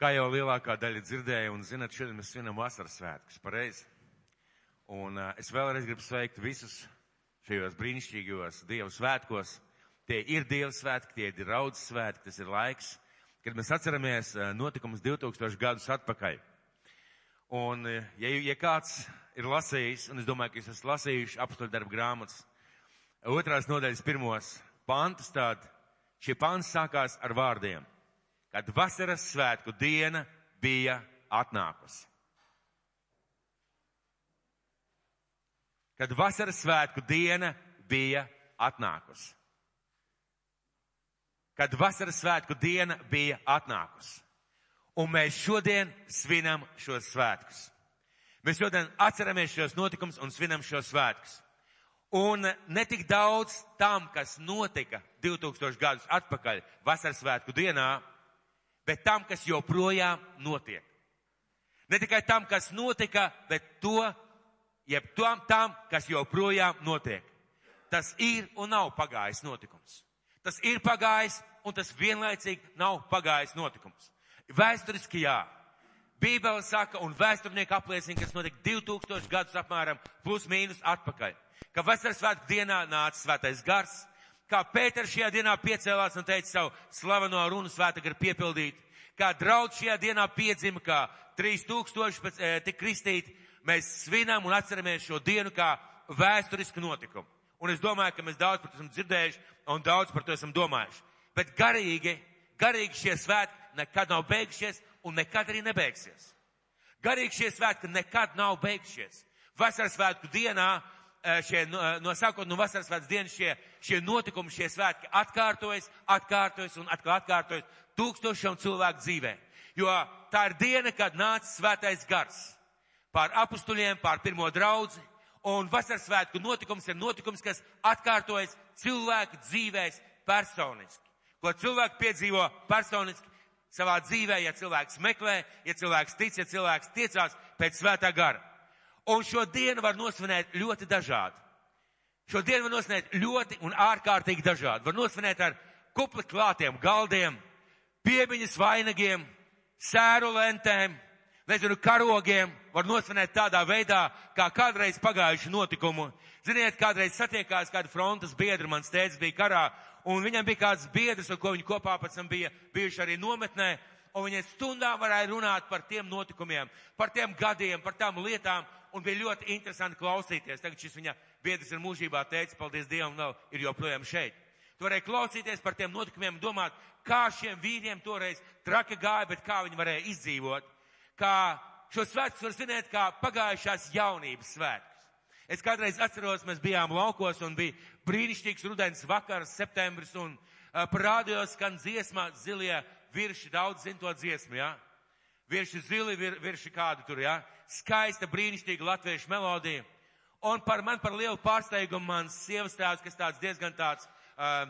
Kā jau lielākā daļa dzirdēja, un zinat, šodien mēs svinam vasaras svētkus, pareizi. Un uh, es vēlreiz gribu sveikt visus šajos brīnišķīgajos Dievu svētkos. Tie ir Dieva svētki, tie ir raudzes svētki, tas ir laiks, kad mēs atceramies notikumus 2000 gadus atpakaļ. Un, ja, ja kāds ir lasījis, un es domāju, ka jūs esat lasījuši apstoļu darbu grāmatas, otrās nodaļas pirmos pantus, tad šie panti sākās ar vārdiem, kad vasaras svētku diena bija atnākusi. Kad vasaras svētku diena bija atnākusi. Kad vasaras svētku diena bija atnākusi. Un mēs šodien svinam šos svētkus. Mēs šodien atceramies šos notikumus un svinam šos svētkus. Un netik daudz tam, kas notika 2000 gadus atpakaļ vasaras svētku dienā, bet tam, kas joprojām notiek. Ne tikai tam, kas notika, bet to, jeb tam, tam, kas joprojām notiek. Tas ir un nav pagājis notikums. Tas ir pagājis un tas vienlaicīgi nav pagājis notikums. Vēsturiski jā. Bībele saka, un vēsturnieki apliecina, kas notika 2000 gadus apmēram plus mīnus atpakaļ. Ka vasaras svētku dienā nāca svētais gars, kā Pēters šajā dienā piecēlās un teica savu slaveno runu svēta gar piepildīt, kā draudz šajā dienā piedzima, kā 3000 pēc, e, tik kristīti, mēs svinām un atceramies šo dienu kā vēsturisku notikumu. Un es domāju, ka mēs daudz par to esam dzirdējuši un daudz par to esam domājuši. Bet garīgi, garīgi šie svētki nekad nav beigušies un nekad arī nebeigsies. Garīgi šie svētki nekad nav beigušies. Vasaras svētku dienā, šie, no sākot no vasaras svētku dienas, šie, šie notikumi, šie svētki atkārtojas, atkārtojas un atkal atkārtojas tūkstošiem cilvēku dzīvē. Jo tā ir diena, kad nāca svētais gars pār apustuļiem, pār pirmo draudzi, un vasaras svētku notikums ir notikums, kas atkārtojas cilvēku dzīvēs personiski. Ko cilvēki piedzīvo personiski, savā dzīvē, ja cilvēks meklē, ja cilvēks tic, ja cilvēks tiecās pēc svētā gara. Un šo dienu var nosvinēt ļoti dažādi. Šo dienu var nosvinēt ļoti un ārkārtīgi dažādi. Var nosvinēt ar kupli klātiem galdiem, piebiņas vainagiem, sēru lentēm, nezinu, karogiem. Var nosvinēt tādā veidā, kā kādreiz pagājuši notikumu. Ziniet, kādreiz satiekās kāda frontes biedra, mans tēvs bija karā, un viņam bija kāds biedrs, ar ko viņi kopā pēc tam bija bijuši arī nometnē, un viņi stundām varēja runāt par tiem notikumiem, par tiem gadiem, par tām lietām, un bija ļoti interesanti klausīties. Tagad šis viņa biedrs ir mūžībā teicis, paldies Dievam, vēl ir joprojām šeit. Tu varēji klausīties par tiem notikumiem, domāt, kā šiem vīriem toreiz traki gāja, bet kā viņi varēja izdzīvot, kā šo svētkus var svinēt kā pagājušās jaunības svētkus. Es kādreiz atceros, mēs bijām laukos un bija brīnišķīgs rudens vakars, septembris, un uh, parādījos, skan dziesmā zilie virši, daudz zin to dziesmu, jā. Ja? Virši zili, vir, virši kādu tur, jā. Ja? Skaista, brīnišķīga latviešu melodija. Un par man par lielu pārsteigumu mans sievas tēvs, kas tāds diezgan tāds, uh,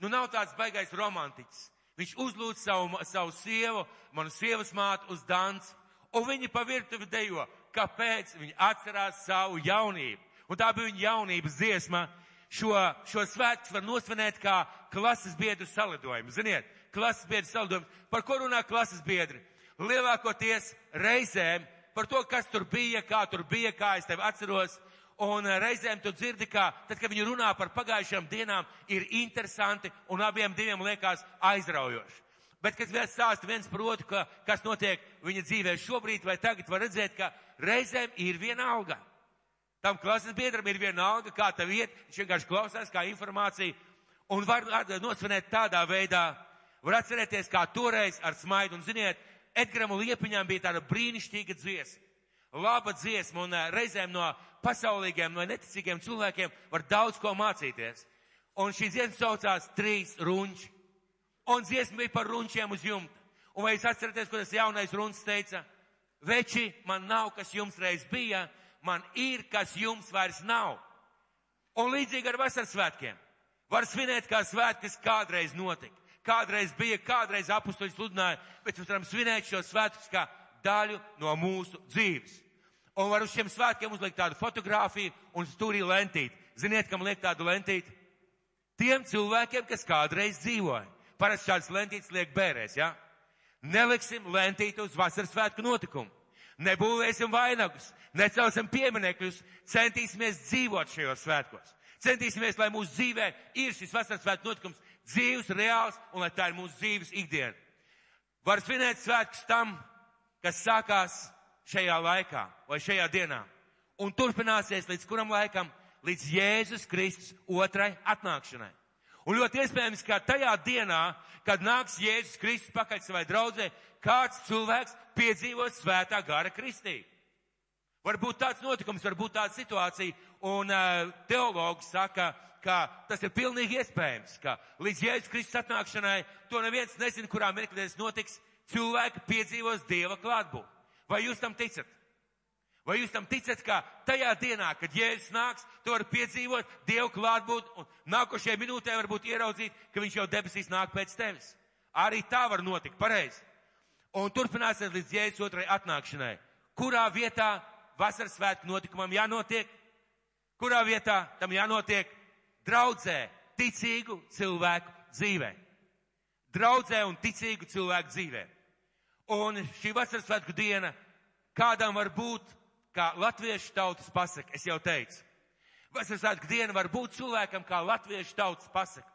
nu nav tāds baigais romantiķis. Viņš uzlūdz savu, savu sievu, manu sievas mātu uz dans, un viņi pa virtuvi dejo kāpēc viņi atcerās savu jaunību. Un tā bija viņa jaunības dziesma. Šo, šo svētku var nosvinēt kā klases biedru salidojumu. Ziniet, klases biedru salidojumu. Par ko runā klases biedri? Lielākoties reizēm par to, kas tur bija, kā tur bija, kā es tevi atceros. Un reizēm tu dzirdi, ka tad, kad viņi runā par pagājušajām dienām, ir interesanti un abiem diviem liekas aizraujoši. Bet, kad viens stāsta viens par otru, ka, kas notiek viņa dzīvē šobrīd vai tagad, var redzēt, ka reizēm ir viena alga. Tam klases biedram ir viena alga, kā tev iet, viņš vienkārši klausās kā informācija un var nosvinēt tādā veidā, var atcerēties, kā toreiz ar smaidu. Un ziniet, Edgaram Liepiņām bija tāda brīnišķīga dziesma. Laba dziesma un reizēm no pasaulīgiem, no neticīgiem cilvēkiem var daudz ko mācīties. Un šī dziesma saucās Trīs runči. Un dziesma bija par runčiem uz jumta. Un vai jūs atceraties, ko tas jaunais runs teica? Veči, man nav, kas jums reiz bija, man ir, kas jums vairs nav. Un līdzīgi ar vasaras svētkiem. Var svinēt kā svētki, kas kādreiz notika. Kādreiz bija, kādreiz apustuļi sludināja, bet mēs varam svinēt šo svētkus kā daļu no mūsu dzīves. Un var uz šiem svētkiem uzlikt tādu fotografiju un stūrī lentīt. Ziniet, kam liek tādu lentīt? Tiem cilvēkiem, kas kādreiz dzīvoja. Parasti šādas lentītes liek bērēs, ja? Neliksim lentīti uz vasaras svētku notikumu. Nebūvēsim vainagus, necelsim pieminekļus, centīsimies dzīvot šajos svētkos. Centīsimies, lai mūsu dzīvē ir šis vasaras svētku notikums dzīves, reāls un lai tā ir mūsu dzīves ikdiena. Var svinēt svētkus tam, kas sākās šajā laikā vai šajā dienā un turpināsies līdz kuram laikam? Līdz Jēzus Kristus otrai atnākšanai. Un ļoti iespējams, ka tajā dienā, kad nāks Jēzus Kristus pakaļ savai draudzē, kāds cilvēks piedzīvos svētā gara kristību. Varbūt tāds notikums, varbūt tāda situācija, un uh, teologi saka, ka tas ir pilnīgi iespējams, ka līdz Jēzus Kristus atnākšanai to neviens nezina, kurā mirklī tas notiks, cilvēki piedzīvos Dieva klātbūtni. Vai jūs tam ticat? Vai jūs tam ticat, ka tajā dienā, kad Jēzus nāks, to var piedzīvot, Dievu klātbūt un nākošajā minūtē varbūt ieraudzīt, ka viņš jau debesīs nāk pēc tevis. Arī tā var notikt, pareizi. Un turpināsies līdz Jēzus otrai atnākšanai. Kurā vietā vasaras svētku notikumam jānotiek? Kurā vietā tam jānotiek? Draudzē, ticīgu cilvēku dzīvē. Draudzē un ticīgu cilvēku dzīvē. Un šī vasaras svētku diena kādam var būt kā latviešu tautas pasaka, es jau teicu. Vasaras svētku diena var būt cilvēkam kā latviešu tautas pasaka.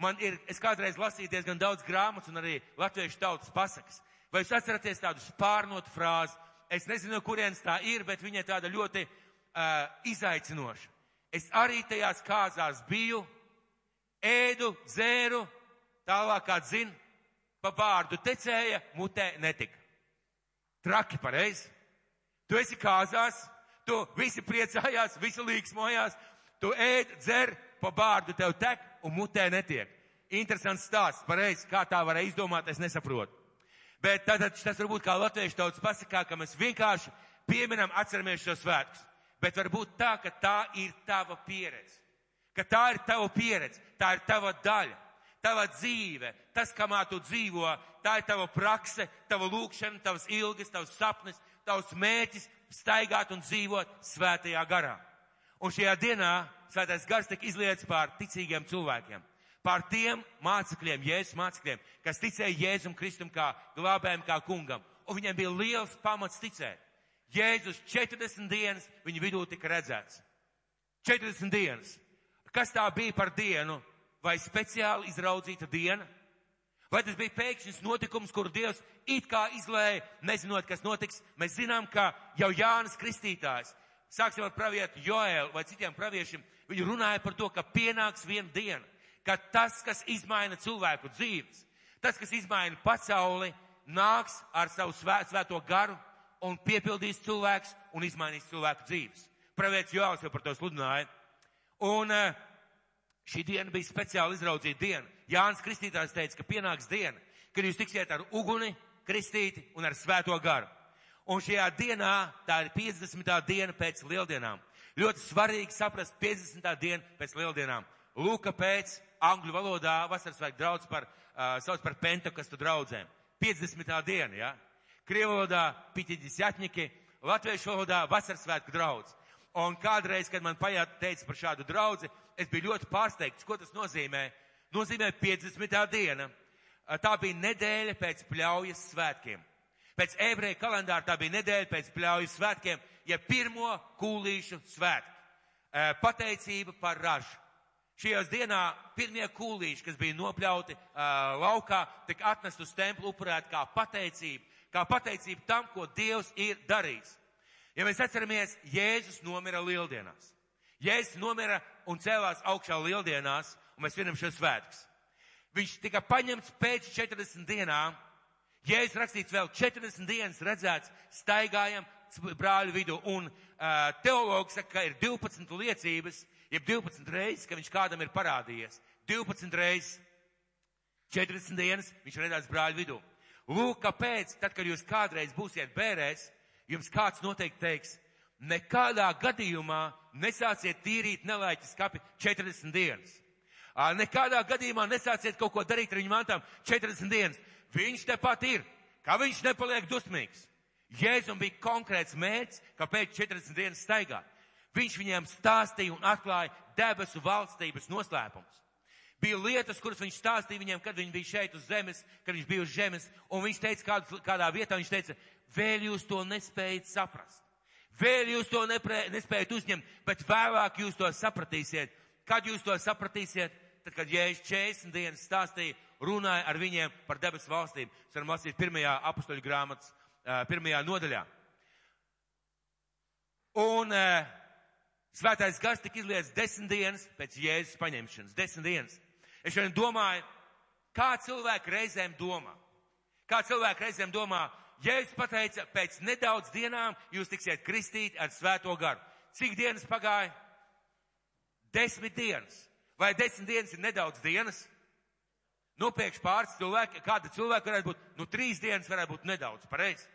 Man ir, es kādreiz lasīju diezgan daudz grāmatas un arī latviešu tautas pasakas. Vai jūs atceraties tādu spārnotu frāzi? Es nezinu, kurienes tā ir, bet viņa tāda ļoti uh, izaicinoša. Es arī tajās kāzās biju, ēdu, dzēru, tālāk kā dzin, pa bārdu tecēja, mutē netika. Traki pareizi. Tu esi kāzās, tu visi priecājās, visi līksmojās, tu ēd, dzer, pa bārdu tev tek un mutē netiek. Interesants stāsts, pareizi, kā tā varēja izdomāt, es nesaprotu. Bet tātad tas varbūt kā latviešu tautas pasakā, ka mēs vienkārši pieminam, atceramies šo svētkus. Bet varbūt tā, ka tā ir tava pieredze. Ka tā ir tava pieredze, tā ir tava daļa, tava dzīve, tas, kamā tu dzīvo, tā ir tava prakse, tava lūkšana, tavas ilgas, tavs sapnis, tavs mērķis staigāt un dzīvot svētajā garā. Un šajā dienā svētais gars tika izlietas pār ticīgiem cilvēkiem, pār tiem mācekļiem, Jēzus mācekļiem, kas ticēja Jēzum Kristum kā glābējiem, kā kungam. Un viņiem bija liels pamats ticēt. Jēzus 40 dienas viņu vidū tika redzēts. 40 dienas. Kas tā bija par dienu? Vai speciāli izraudzīta diena? Vai tas bija pēkšņs notikums, kur Dievs it kā izlēja, nezinot, kas notiks? Mēs zinām, ka jau Jānis Kristītājs, sāksim ar pravietu Joēlu vai citiem praviešiem, viņi runāja par to, ka pienāks viena diena, ka tas, kas izmaina cilvēku dzīves, tas, kas izmaina pasauli, nāks ar savu svēt, svēto garu un piepildīs cilvēks un izmainīs cilvēku dzīves. Pravietis Joēls jau par to sludināja. Un uh, Šī diena bija speciāli izraudzīta diena. Jānis Kristītājs teica, ka pienāks diena, kad jūs tiksiet ar uguni, kristīti un ar svēto garu. Un šajā dienā, tā ir 50. diena pēc lieldienām. Ļoti svarīgi saprast 50. dienu pēc lieldienām. Lūka pēc angļu valodā vasaras vajag draudz par, uh, sauc par pentakostu draudzēm. 50. diena, jā. Ja? Piķiģis jatņiki, latviešu valodā vasaras svētku draudz. Un kādreiz, kad man pajāt teica par šādu draudzi, es biju ļoti pārsteigts, ko tas nozīmē. Nozīmē 50. diena. Tā bija nedēļa pēc pļaujas svētkiem. Pēc ebreju kalendāra tā bija nedēļa pēc pļaujas svētkiem, ja pirmo kūlīšu svētki. Pateicība par ražu. Šajās dienā pirmie kūlīši, kas bija nopļauti uh, laukā, tika atnest uz templu upurēt kā pateicība, kā pateicība tam, ko Dievs ir darījis. Ja mēs atceramies, Jēzus nomira lieldienās. Jēzus nomira un cēlās augšā lieldienās, un mēs svinam šos svētkus. Viņš tika paņemts pēc 40 dienām. Jēzus rakstīts vēl 40 dienas redzēts, staigājam brāļu vidu, un uh, teologs saka, ka ir 12 liecības, jeb 12 reizes, ka viņš kādam ir parādījies. 12 reizes, 40 dienas viņš redzēts brāļu vidū. Lūk, kāpēc, tad, kad jūs kādreiz būsiet bērēs, jums kāds noteikti teiks, nekādā gadījumā nesāciet tīrīt nelaiķis kapi 40 dienas. Nekādā gadījumā nesāciet kaut ko darīt ar viņu mantām 40 dienas. Viņš tepat ir. Kā viņš nepaliek dusmīgs? Jēzum bija konkrēts mērķis, kāpēc 40 dienas staigāt. Viņš viņiem stāstīja un atklāja debesu valstības noslēpumus. Bija lietas, kuras viņš stāstīja viņiem, kad viņi bija šeit uz zemes, kad viņš bija uz zemes, un viņš teica, kād, kādā vietā viņš teica, vēl jūs to nespējat saprast. Vēl jūs to nepre, nespējat uzņemt, bet vēlāk jūs to sapratīsiet. Kad jūs to sapratīsiet? Tad, kad Jēzus 40 dienas stāstīja, runāja ar viņiem par debesu valstīm. Mēs varam lasīt pirmajā apustuļu grāmatas, pirmajā nodaļā. Un svētais gars tika izlietas desmit dienas pēc Jēzus paņemšanas. Desmit dienas. Es šodien domāju, kā cilvēki reizēm domā. Kā cilvēki reizēm domā, Jēzus pateica, pēc nedaudz dienām jūs tiksiet kristīti ar svēto garu. Cik dienas pagāja? Desmit dienas. Vai desmit dienas ir nedaudz dienas? Nu, pēkšņi pāris cilvēki, kāda cilvēka varētu būt, nu, trīs dienas varētu būt nedaudz, pareizi.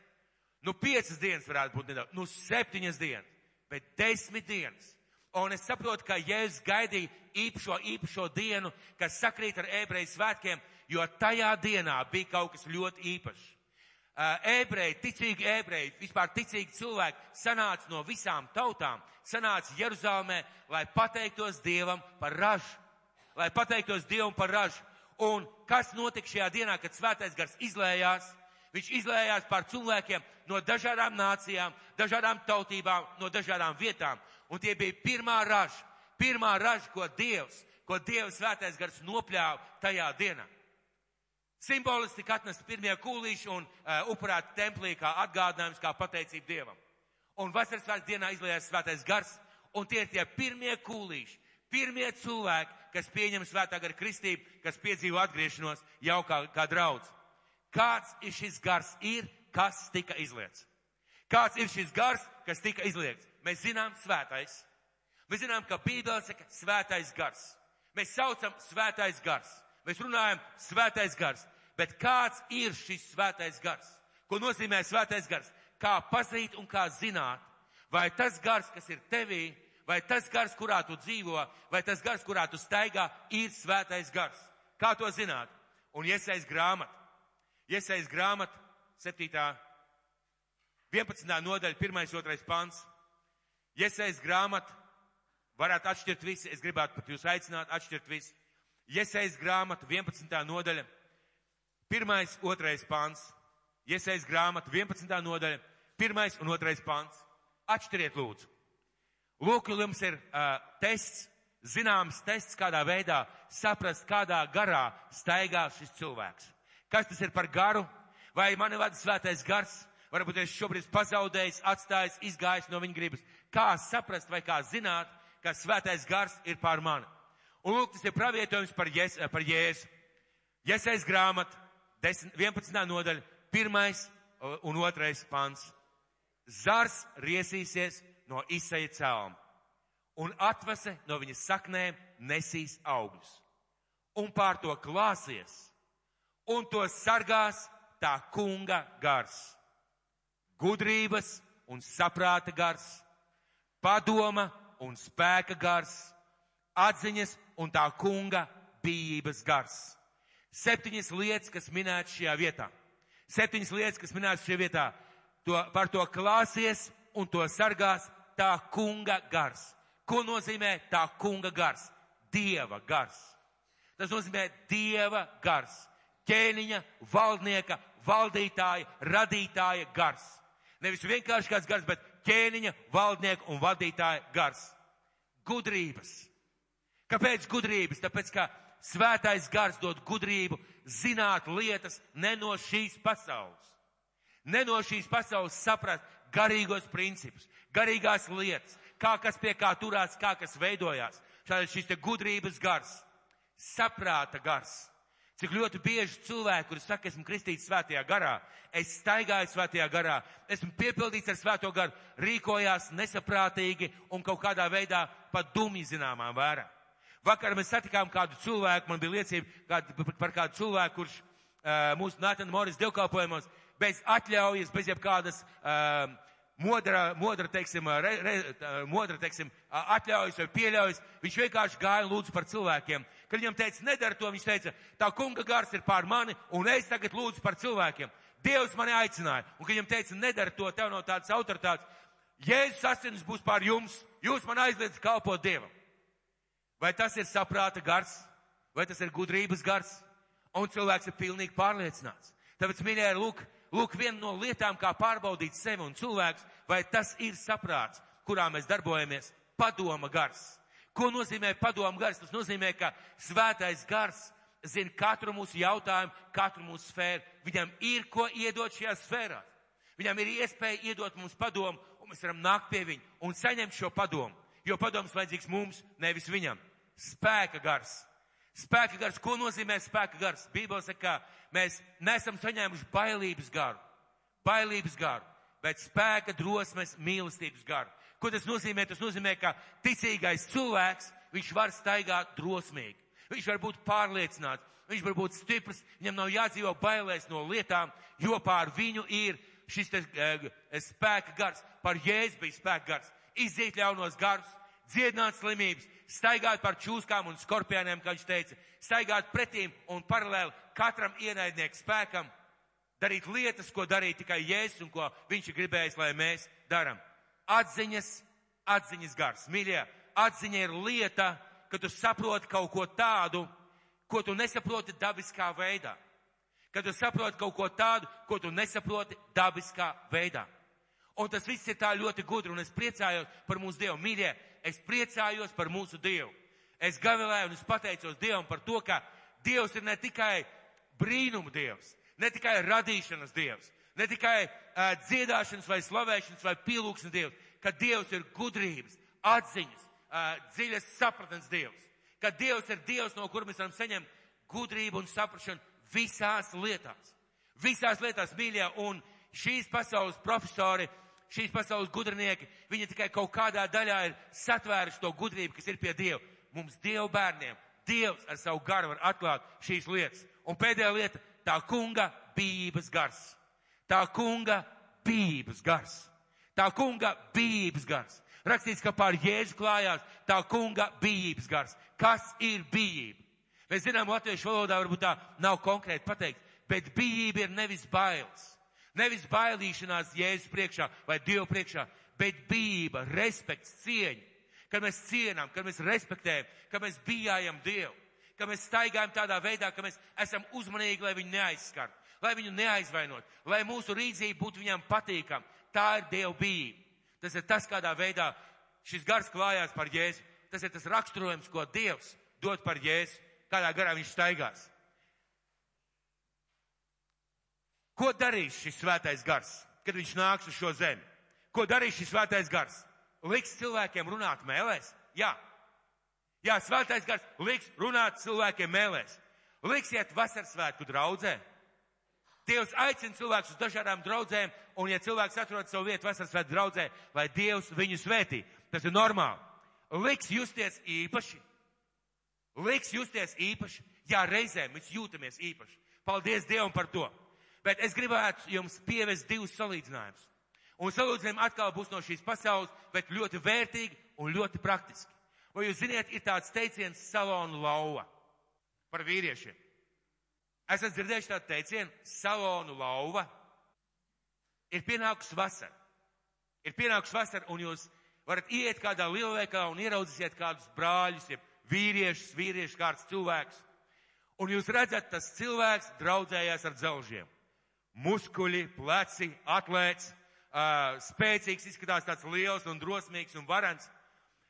Nu, piecas dienas varētu būt nedaudz, nu, septiņas dienas, bet desmit dienas. Un es saprotu, ka Jēzus gaidīja īpašo, īpašo dienu, kas sakrīt ar ebreju svētkiem, jo tajā dienā bija kaut kas ļoti īpašs ebreji, ticīgi ebreji, vispār ticīgi cilvēki sanāca no visām tautām, sanāca Jeruzalemē, lai pateiktos Dievam par ražu, lai pateiktos Dievam par ražu. Un kas notika šajā dienā, kad svētais gars izlējās? Viņš izlējās pār cilvēkiem no dažādām nācijām, dažādām tautībām, no dažādām vietām. Un tie bija pirmā raža, pirmā raža, ko Dievs, ko Dievs svētais gars nopļāva tajā dienā. Simboliski tika atnesti pirmie kūlīši un uh, upurēti templī kā atgādinājums, kā pateicība Dievam. Un vasaras svētku dienā izlējās svētais gars, un tie ir tie pirmie kūlīši, pirmie cilvēki, kas pieņem svētā gara kristību, kas piedzīvo atgriešanos jau kā, kā draudz. Kāds ir šis gars? Ir, kas tika izliets. Kāds ir šis gars, kas tika izliets? Mēs zinām svētais. Mēs zinām, ka Bībele saka svētais gars. Mēs saucam svētais gars. Mēs runājam svētais gars. Bet kāds ir šis svētais gars? Ko nozīmē svētais gars? Kā pazīt un kā zināt, vai tas gars, kas ir tevī, vai tas gars, kurā tu dzīvo, vai tas gars, kurā tu staigā, ir svētais gars. Kā to zināt? Un iesaist grāmatu. Iesaist grāmatu, 7. 11. nodaļa, 1. 2. pants. Iesaist grāmatu, varētu atšķirt visi, es gribētu pat jūs aicināt atšķirt visi. Iesaist grāmatu, 11. nodaļa, Pirmais, otrais pants. Iesaist grāmatu 11. nodaļa. Pirmais un otrais pants. Atšķiriet lūdzu. Lūk, jums ir uh, tests, zināms tests, kādā veidā saprast, kādā garā staigā šis cilvēks. Kas tas ir par garu? Vai mani vada svētais gars? Varbūt es šobrīd pazaudējis, atstājis, izgājis no viņa gribas. Kā saprast vai kā zināt, ka svētais gars ir pār mani? Un lūk, tas ir pravietojums par, Jēs, par Jēzu. Jēzus grāmata, 11. nodaļa, pirmais un otrais pants. Zars riesīsies no izseja cēluma, un atvase no viņas saknēm nesīs augļus. Un pār to klāsies, un to sargās tā kunga gars. Gudrības un saprāta gars, padoma un spēka gars, atziņas un tā kunga bijības gars septiņas lietas, kas minētas šajā vietā. Septiņas lietas, kas minētas šajā vietā. To, par to klāsies un to sargās tā kunga gars. Ko nozīmē tā kunga gars? Dieva gars. Tas nozīmē Dieva gars. Ķēniņa, valdnieka, valdītāja, radītāja gars. Nevis vienkārši kāds gars, bet ķēniņa, valdnieka un vadītāja gars. Gudrības. Kāpēc gudrības? Tāpēc, ka svētais gars dod gudrību zināt lietas ne no šīs pasaules. Ne no šīs pasaules saprast garīgos principus, garīgās lietas, kā kas pie kā turās, kā kas veidojās. Šādi šis te gudrības gars, saprāta gars. Cik ļoti bieži cilvēki, kuri saka, esmu kristīts svētajā garā, es staigāju svētajā garā, esmu piepildīts ar svēto garu, rīkojās nesaprātīgi un kaut kādā veidā pat dumji zināmā vērā. Vakar mēs satikām kādu cilvēku, man bija liecība kādu, par kādu cilvēku, kurš uh, mūsu Nātana Moris dievkalpojumos bez atļaujas, bez jebkādas uh, modra, modra, teiksim, re, re, modra, teiksim, atļaujas vai pieļaujas, viņš vienkārši gāja un lūdzu par cilvēkiem. Kad viņam teica, nedara to, viņš teica, tā kunga gars ir pār mani, un es tagad lūdzu par cilvēkiem. Dievs mani aicināja, un kad viņam teica, nedara to, tev nav tādas autoritātes, Jēzus asins būs pār jums, jūs man aizliedzat kalpot Dievam. Vai tas ir saprāta gars? vai tas ir gudrības gars, un cilvēks ir pilnīgi pārliecināts. Tāpēc, mīļie, lūk, lūk, viena no lietām, kā pārbaudīt sevi un cilvēks, vai tas ir saprāts, kurā mēs darbojamies, padoma gars. Ko nozīmē padoma gars? Tas nozīmē, ka svētais gars zina katru mūsu jautājumu, katru mūsu sfēru. Viņam ir ko iedot šajā sfērā. Viņam ir iespēja iedot mums padomu, un mēs varam nākt pie viņa un saņemt šo padomu. Jo padoms vajadzīgs mums, nevis viņam. Spēka gars. Spēka gars. Ko nozīmē spēka gars? Bībele saka, ka mēs nesam saņēmuši bailības garu. Bailības garu, bet spēka drosmes mīlestības garu. Ko tas nozīmē? Tas nozīmē, ka ticīgais cilvēks, viņš var staigāt drosmīgi. Viņš var būt pārliecināts, viņš var būt stiprs, viņam nav jādzīvo bailēs no lietām, jo pār viņu ir šis te, e, spēka gars, par jēzu bija spēka gars, iziet ļaunos garus, dziedināt slimības, staigāt par čūskām un skorpioniem, kā viņš teica, staigāt pretīm un paralēli katram ienaidnieku spēkam, darīt lietas, ko darīja tikai Jēzus un ko viņš ir gribējis, lai mēs daram. Atziņas, atziņas gars. Mīļie, atziņa ir lieta, ka tu saproti kaut ko tādu, ko tu nesaproti dabiskā veidā. Kad tu saproti kaut ko tādu, ko tu nesaproti dabiskā veidā. Un tas viss ir tā ļoti gudri, un es priecājos par mūsu Dievu. Mīļie, es priecājos par mūsu Dievu. Es gavilēju un es pateicos Dievam par to, ka Dievs ir ne tikai brīnumu Dievs, ne tikai radīšanas Dievs, ne tikai uh, dziedāšanas vai slavēšanas vai pielūgsmes Dievs, ka Dievs ir gudrības, atziņas, uh, dziļas sapratnes Dievs. Ka Dievs ir Dievs, no kur mēs varam saņemt gudrību un saprašanu visās lietās. Visās lietās, mīļie, un šīs pasaules profesori, šīs pasaules gudrinieki, viņi tikai kaut kādā daļā ir satvēruši to gudrību, kas ir pie Dieva. Mums Dievu bērniem, Dievs ar savu garu var atklāt šīs lietas. Un pēdējā lieta - tā kunga bības gars. Tā kunga bības gars. Tā kunga bības gars. Rakstīts, ka pār Jēzu klājās tā kunga bijības gars. Kas ir bijība? Mēs zinām, latviešu valodā varbūt tā nav konkrēti pateikt, bet bijība ir nevis bailes. Nevis bailīšanās Jēzus priekšā vai Dievu priekšā, bet bijība, respekts, cieņa. Kad mēs cienām, kad mēs respektējam, kad mēs bijājam Dievu, kad mēs staigājam tādā veidā, ka mēs esam uzmanīgi, lai viņu neaizskart, lai viņu neaizvainot, lai mūsu rīdzība būtu viņam patīkam. Tā ir Dieva bijība. Tas ir tas, kādā veidā šis gars klājās par Jēzu. Tas ir tas raksturojums, ko Dievs dod par Jēzu, kādā garā viņš staigās. Ko darīs šis svētais gars, kad viņš nāks uz šo zemi? Ko darīs šis svētais gars? Liks cilvēkiem runāt mēlēs? Jā. Jā, svētais gars liks runāt cilvēkiem mēlēs. Liks iet vasarsvētku draudzē. Dievs aicina cilvēkus uz dažādām draudzēm, un ja cilvēks atrod savu vietu vasaras svētku draudzē, lai Dievs viņu svētī, tas ir normāli. Liks justies īpaši. Liks justies īpaši. Jā, reizēm mēs jūtamies īpaši. Paldies Dievam par to. Bet es gribētu jums pievest divus salīdzinājumus. Un salīdzinājumi atkal būs no šīs pasaules, bet ļoti vērtīgi un ļoti praktiski. Vai jūs ziniet, ir tāds teiciens salonu lauva par vīriešiem. Esat dzirdējuši tādu teicienu, salonu lauva. Ir pienākusi vasara. Ir pienākusi vasara, un jūs varat iet kādā lielveikalā un ieraudzīsiet kādus brāļus, jeb vīriešus, vīriešu kārtas cilvēkus. Un jūs redzat, tas cilvēks draudzējās ar dzelžiem. Muskuļi, pleci, atlēts, uh, spēcīgs, izskatās tāds liels un drosmīgs un varants.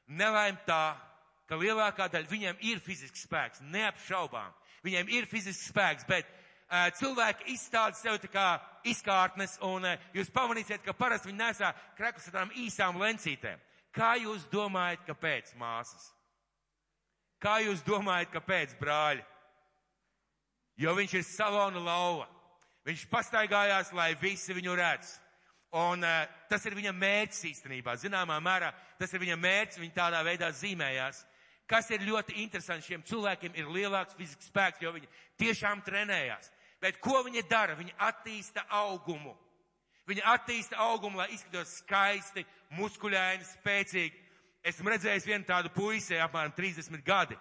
Nelaim tā, ka lielākā daļa viņiem ir fizisks spēks, neapšaubām viņiem ir fizisks spēks, bet uh, cilvēki izstāda sev tā kā izkārtnes, un uh, jūs pamanīsiet, ka parasti viņi nesā krekus ar tādām īsām lencītēm. Kā jūs domājat, kāpēc māsas? Kā jūs domājat, kāpēc brāļi? Jo viņš ir salona lauva. Viņš pastaigājās, lai visi viņu redz. Un uh, tas ir viņa mērķis īstenībā. Zināmā mērā tas ir viņa mērķis, viņa tādā veidā zīmējās. Kas ir ļoti interesanti, šiem cilvēkiem ir lielāks fizisks spēks, jo viņi tiešām trenējās. Bet ko viņi dara? Viņi attīsta augumu. Viņi attīsta augumu, lai izskatos skaisti, muskuļaini, spēcīgi. Esmu redzējis vienu tādu puisi, apmēram 30 gadi,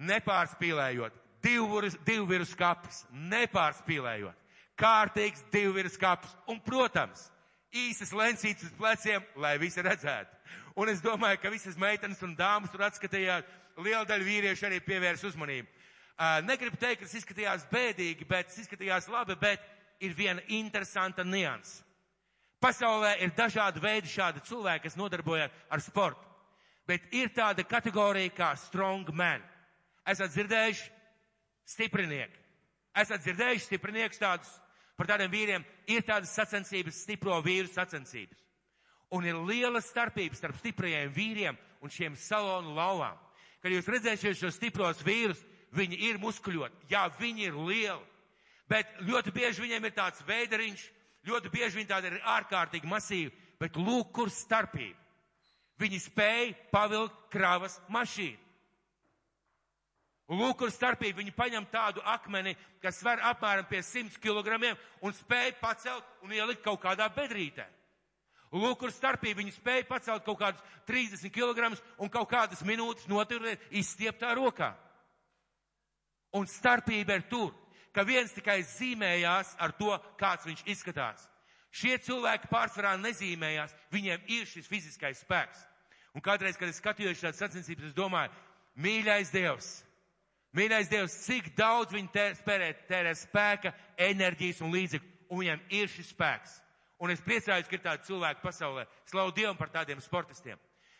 nepārspīlējot, divu, viru skapis, nepārspīlējot, kārtīgs divu viru skapis un, protams, īsas lencītes uz pleciem, lai visi redzētu. Un es domāju, ka visas meitenes un dāmas tur atskatījās, liela daļa vīriešu arī pievērs uzmanību. Uh, negribu teikt, ka tas izskatījās bēdīgi, bet tas izskatījās labi, bet ir viena interesanta nianses. Pasaulē ir dažādi veidi šādi cilvēki, kas nodarbojas ar sportu. Bet ir tāda kategorija kā strong man. Esat dzirdējuši stiprinieki. Esat dzirdējuši stiprinieks tādus par tādiem vīriem. Ir tādas sacensības, stipro vīru sacensības. Un ir liela starpība starp stiprajiem vīriem un šiem salonu lauvām. Kad jūs redzēsiet šos stipros vīrus, viņi ir muskuļoti. Jā, viņi ir lieli. Bet ļoti bieži viņiem ir tāds veidariņš, ļoti bieži viņi tādi ir ārkārtīgi masīvi, bet lūk, kur starpība. Viņi spēja pavilkt kravas mašīnu. Lūk, kur starpība. Viņi paņem tādu akmeni, kas sver apmēram pie 100 kg un spēja pacelt un ielikt kaut kādā bedrītē. Lūk, kur starpība. Viņi spēja pacelt kaut kādus 30 kg un kaut kādas minūtes noturēt izstieptā rokā. Un starpība ir tur, ka viens tikai zīmējās ar to, kāds viņš izskatās. Šie cilvēki pārsvarā nezīmējās, viņiem ir šis fiziskais spēks. Un kādreiz, kad es skatījos šādas sacensības, es domāju, mīļais Dievs, mīļais Dievs, cik daudz viņi tē, spērē, tērē spēka, enerģijas un līdzekļu, un viņiem ir šis spēks. Un es priecājos, ka ir tādi cilvēki pasaulē. Slavu Dievam par tādiem sportistiem.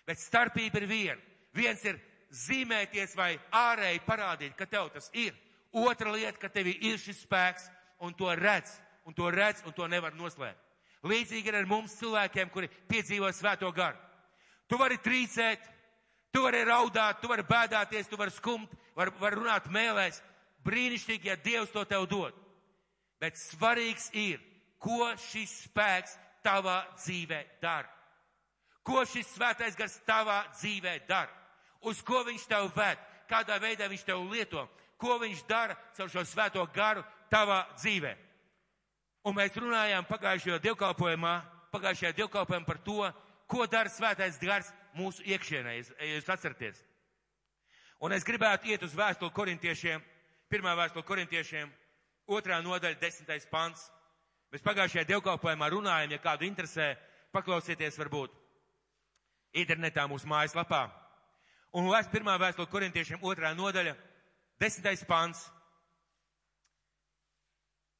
Bet starpība ir viena. Viens ir zīmēties vai ārēji parādīt, ka tev tas ir. Otra lieta, ka tev ir šis spēks un to redz, un to redz, un to nevar noslēpt. Līdzīgi ir ar mums cilvēkiem, kuri piedzīvo svēto garu. Tu vari trīcēt, tu vari raudāt, tu vari bēdāties, tu vari skumt, vari var runāt mēlēs. Brīnišķīgi, ja Dievs to tev dod. Bet svarīgs ir, ko šis spēks tavā dzīvē dara. Ko šis svētais gars tavā dzīvē dara. Uz ko viņš tev ved, kādā veidā viņš tev lieto, ko viņš dara caur šo svēto garu tavā dzīvē. Un mēs runājām pagājušajā dievkalpojumā, pagājušajā dievkalpojumā par to, ko dara svētais gars mūsu iekšienē, ja jūs atceraties. Un es gribētu iet uz vēstuli korintiešiem, pirmā vēstuli korintiešiem, otrā nodaļa, desmitais pants. Mēs pagājušajā dievkalpojumā runājam, ja kādu interesē, paklausieties varbūt internetā mūsu mājaslapā. Un vēst pirmā vēstule korintiešiem, otrā nodaļa, Desmitais pants.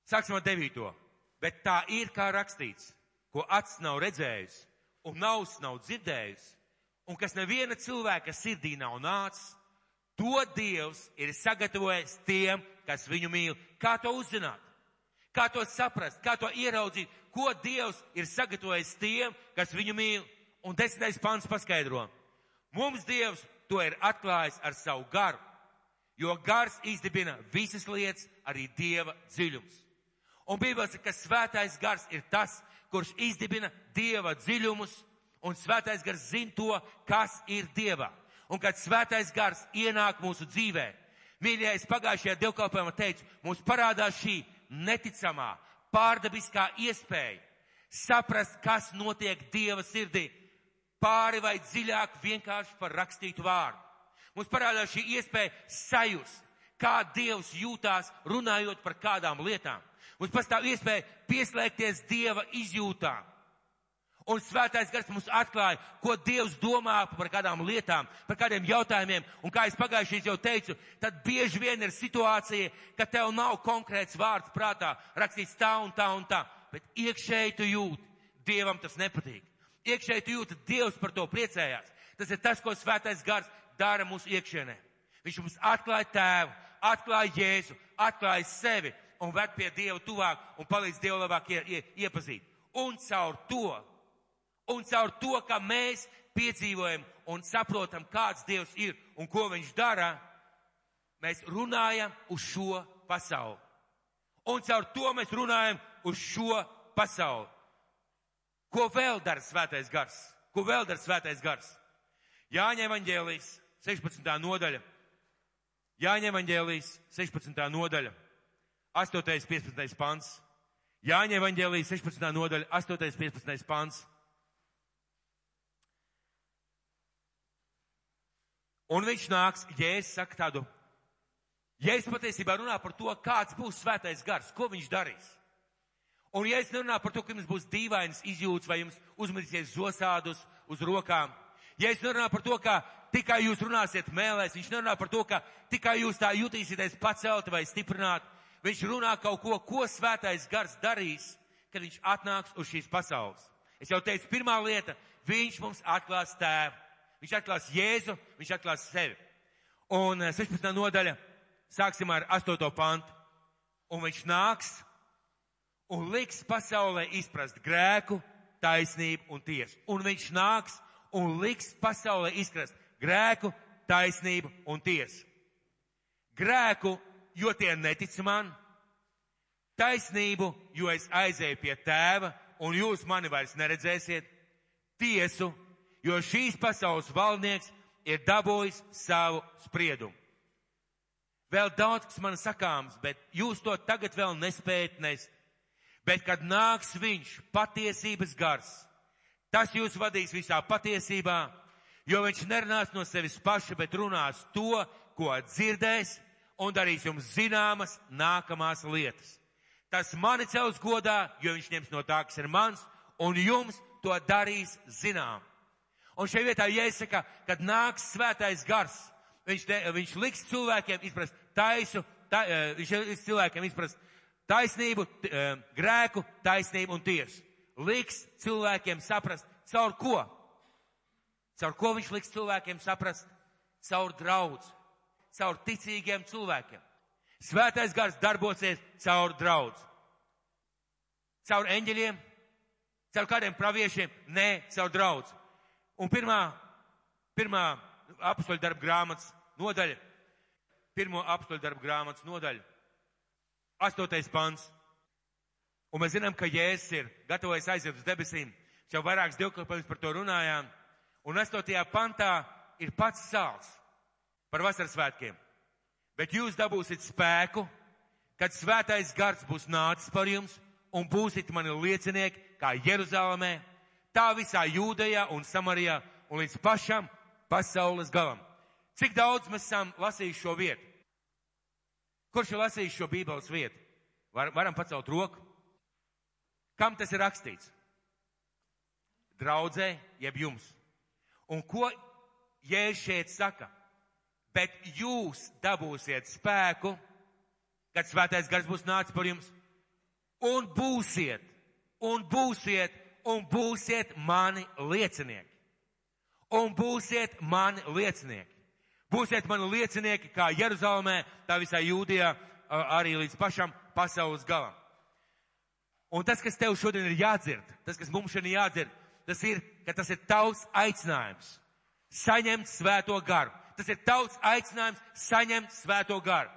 Sāksim ar devīto. Bet tā ir kā rakstīts, ko acs nav redzējis un nauss nav dzirdējis, un kas neviena cilvēka sirdī nav nācis, to Dievs ir sagatavojis tiem, kas viņu mīl. Kā to uzzināt? Kā to saprast? Kā to ieraudzīt? Ko Dievs ir sagatavojis tiem, kas viņu mīl? Un desmitais pants paskaidro. Mums Dievs to ir atklājis ar savu garu jo gars izdibina visas lietas, arī dieva dziļums. Un Bībeles saka, ka svētais gars ir tas, kurš izdibina dieva dziļumus, un svētais gars zina to, kas ir dievā. Un kad svētais gars ienāk mūsu dzīvē, mīļie, es pagājušajā dievkalpojumā teicu, mums parādās šī neticamā, pārdabiskā iespēja saprast, kas notiek dieva sirdī, pāri vai dziļāk vienkārši par rakstītu vārdu. Mums parādās šī iespēja sajust, kā Dievs jūtās runājot par kādām lietām. Mums pastāv iespēja pieslēgties Dieva izjūtām. Un svētais gars mums atklāja, ko Dievs domā par kādām lietām, par kādiem jautājumiem. Un kā es pagājušajā jau teicu, tad bieži vien ir situācija, ka tev nav konkrēts vārds prātā, rakstīts tā un tā un tā, bet iekšēji tu jūti, Dievam tas nepatīk. Iekšēji tu jūti, Dievs par to priecējās. Tas ir tas, ko svētais gars dara mūsu iekšienē. Viņš mums atklāja tēvu, atklāja Jēzu, atklāja sevi un ved pie Dieva tuvāk un palīdz Dievu labāk ie, ie, iepazīt. Un caur to, un caur to, ka mēs piedzīvojam un saprotam, kāds Dievs ir un ko viņš dara, mēs runājam uz šo pasauli. Un caur to mēs runājam uz šo pasauli. Ko vēl dara svētais gars? Ko vēl dara svētais gars? Jāņem evaņģēlijas 16. nodaļa. Jāņem evaņģēlijas 16. nodaļa, 8. 15. pants. Jāņem evaņģēlijas 16. nodaļa, 8. 15. pants. Un viņš nāks, Jēzus saka tādu, Jēzus patiesībā runā par to, kāds būs svētais gars, ko viņš darīs. Un ja es nerunāju par to, ka jums būs dīvainas izjūtas vai jums uzmetīsies zosādus uz rokām, ja es nerunāju par to, ka tikai jūs runāsiet mēlēs, viņš nerunā par to, ka tikai jūs tā jutīsieties pacelti vai stiprināt, viņš runā kaut ko, ko svētais gars darīs, kad viņš atnāks uz šīs pasaules. Es jau teicu, pirmā lieta, viņš mums atklās tēvu. Viņš atklās Jēzu, viņš atklās sevi. Un 16. Eh, nodaļa, sāksim ar 8. pantu. Un viņš nāks un liks pasaulē izprast grēku, taisnību un tiesu. Un viņš nāks un liks pasaulē izprast grēku, taisnību un tiesu. Grēku, jo tie netic man, taisnību, jo es aizēju pie tēva un jūs mani vairs neredzēsiet, tiesu, jo šīs pasaules valdnieks ir dabūjis savu spriedumu. Vēl daudz, kas man sakāms, bet jūs to tagad vēl nespējat nest. Bet, kad nāks viņš, patiesības gars, tas jūs vadīs visā patiesībā, jo viņš nerunās no sevis paša, bet runās to, ko dzirdēs, un darīs jums zināmas nākamās lietas. Tas mani cels godā, jo viņš ņems no tā, kas ir mans, un jums to darīs zinām. Un šajā vietā jāsaka, kad nāks svētais gars, viņš, te, viņš liks cilvēkiem izprast taisu, ta, eh, viņš liks cilvēkiem izprast taisnību, eh, grēku, taisnību un tiesu. Liks cilvēkiem saprast, caur ko? Caur ko viņš liks cilvēkiem saprast? Caur draudz, caur ticīgiem cilvēkiem. Svētais gars darbosies caur draudz. Caur eņģeļiem, caur kādiem praviešiem, nē, caur draudz. Un pirmā, pirmā apstoļu darba grāmatas nodaļa, pirmo apstoļu darba grāmatas nodaļa, astotais pants. Un mēs zinām, ka Jēzus ir gatavojies aiziet uz debesīm. Jau vairākas divkopības par to runājām. Un 8. pantā ir pats sāls par vasaras svētkiem. Bet jūs dabūsiet spēku, kad svētais gars būs nācis par jums un būsiet mani liecinieki kā Jeruzalemē, tā visā Jūdejā un Samarijā un līdz pašam pasaules galam. Cik daudz mēs esam lasījuši šo vietu? Kurš ir lasījis šo bībeles vietu? Var, varam pacelt roku. Kam tas ir rakstīts? Draudzē, jeb jums. Un ko Jēzus šeit saka? Bet jūs dabūsiet spēku, kad svētais gars būs nācis par jums, un būsiet, un būsiet, un būsiet mani liecinieki. Un būsiet mani liecinieki. Būsiet mani liecinieki kā Jeruzalemē, tā visā Jūdijā, arī līdz pašam pasaules galam. Un tas, kas tev šodien ir jādzird, tas, kas mums šodien jādzird, tas ir, ka tas ir tavs aicinājums saņemt svēto garu. Tas ir tavs aicinājums saņemt svēto garu.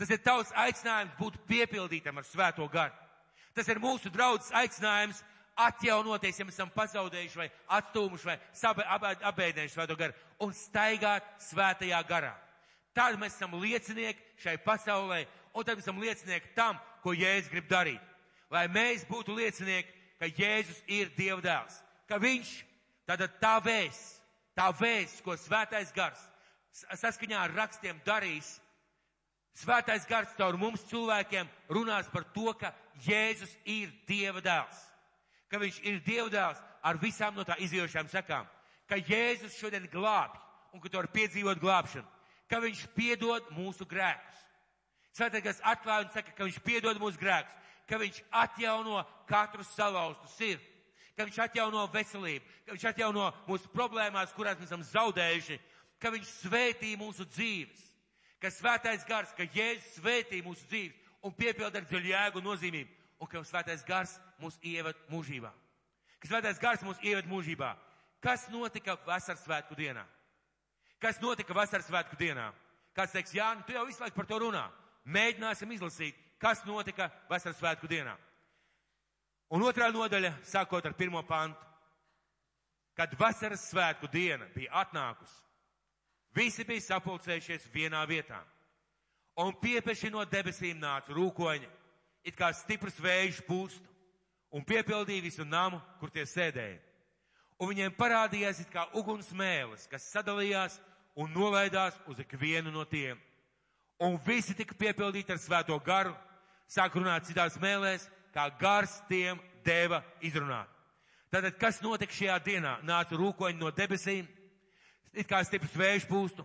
Tas ir tavs aicinājums būt piepildītam ar svēto garu. Tas ir mūsu draudzes aicinājums atjaunoties, ja mēs esam pazaudējuši vai atstūmuši vai abēdējuši svēto garu un staigāt svētajā garā. Tad mēs esam liecinieki šai pasaulē un tad mēs esam liecinieki tam, ko Jēzus grib darīt. Lai mēs būtu liecinieki, ka Jēzus ir Dieva dēls, ka Viņš, tātad tā vēsts, tā vēsts, ko svētais gars saskaņā ar rakstiem darīs, svētais gars caur mums cilvēkiem runās par to, ka Jēzus ir Dieva dēls, ka Viņš ir Dieva dēls ar visām no tā izjošām sekām, ka Jēzus šodien glābj un ka tu vari piedzīvot glābšanu, ka Viņš piedod mūsu grēkus. Svētais atklāja un saka, ka Viņš piedod mūsu grēkus, ka viņš atjauno katru salauztu sirdi, ka viņš atjauno veselību, ka viņš atjauno mūsu problēmās, kurās mēs esam zaudējuši, ka viņš svētī mūsu dzīves, ka svētais gars, ka Jēzus svētī mūsu dzīves un piepilda ar dziļu jēgu nozīmību, un ka svētais gars mūs ieved mūžībā. Ka svētais gars mūs ieved mūžībā. Kas notika vasaras svētku dienā? Kas notika vasaras svētku dienā? Kāds teiks, Jā, nu tu jau visu laiku par to runā. Mēģināsim izlasīt, kas notika vasaras svētku dienā. Un otrā nodaļa, sākot ar pirmo pantu. Kad vasaras svētku diena bija atnākusi, visi bija sapulcējušies vienā vietā. Un piepeši no debesīm nāca rūkoņi, it kā stiprs vējš pūstu, un piepildīja visu namu, kur tie sēdēja. Un viņiem parādījās it kā uguns mēlis, kas sadalījās un nolaidās uz ikvienu no tiem. Un visi tika piepildīti ar svēto garu, sāk runāt citās mēlēs, kā gars tiem deva izrunāt. Tātad, kas notika šajā dienā? Nāca rūkoņi no debesīm, it kā stiprs vējš pūstu,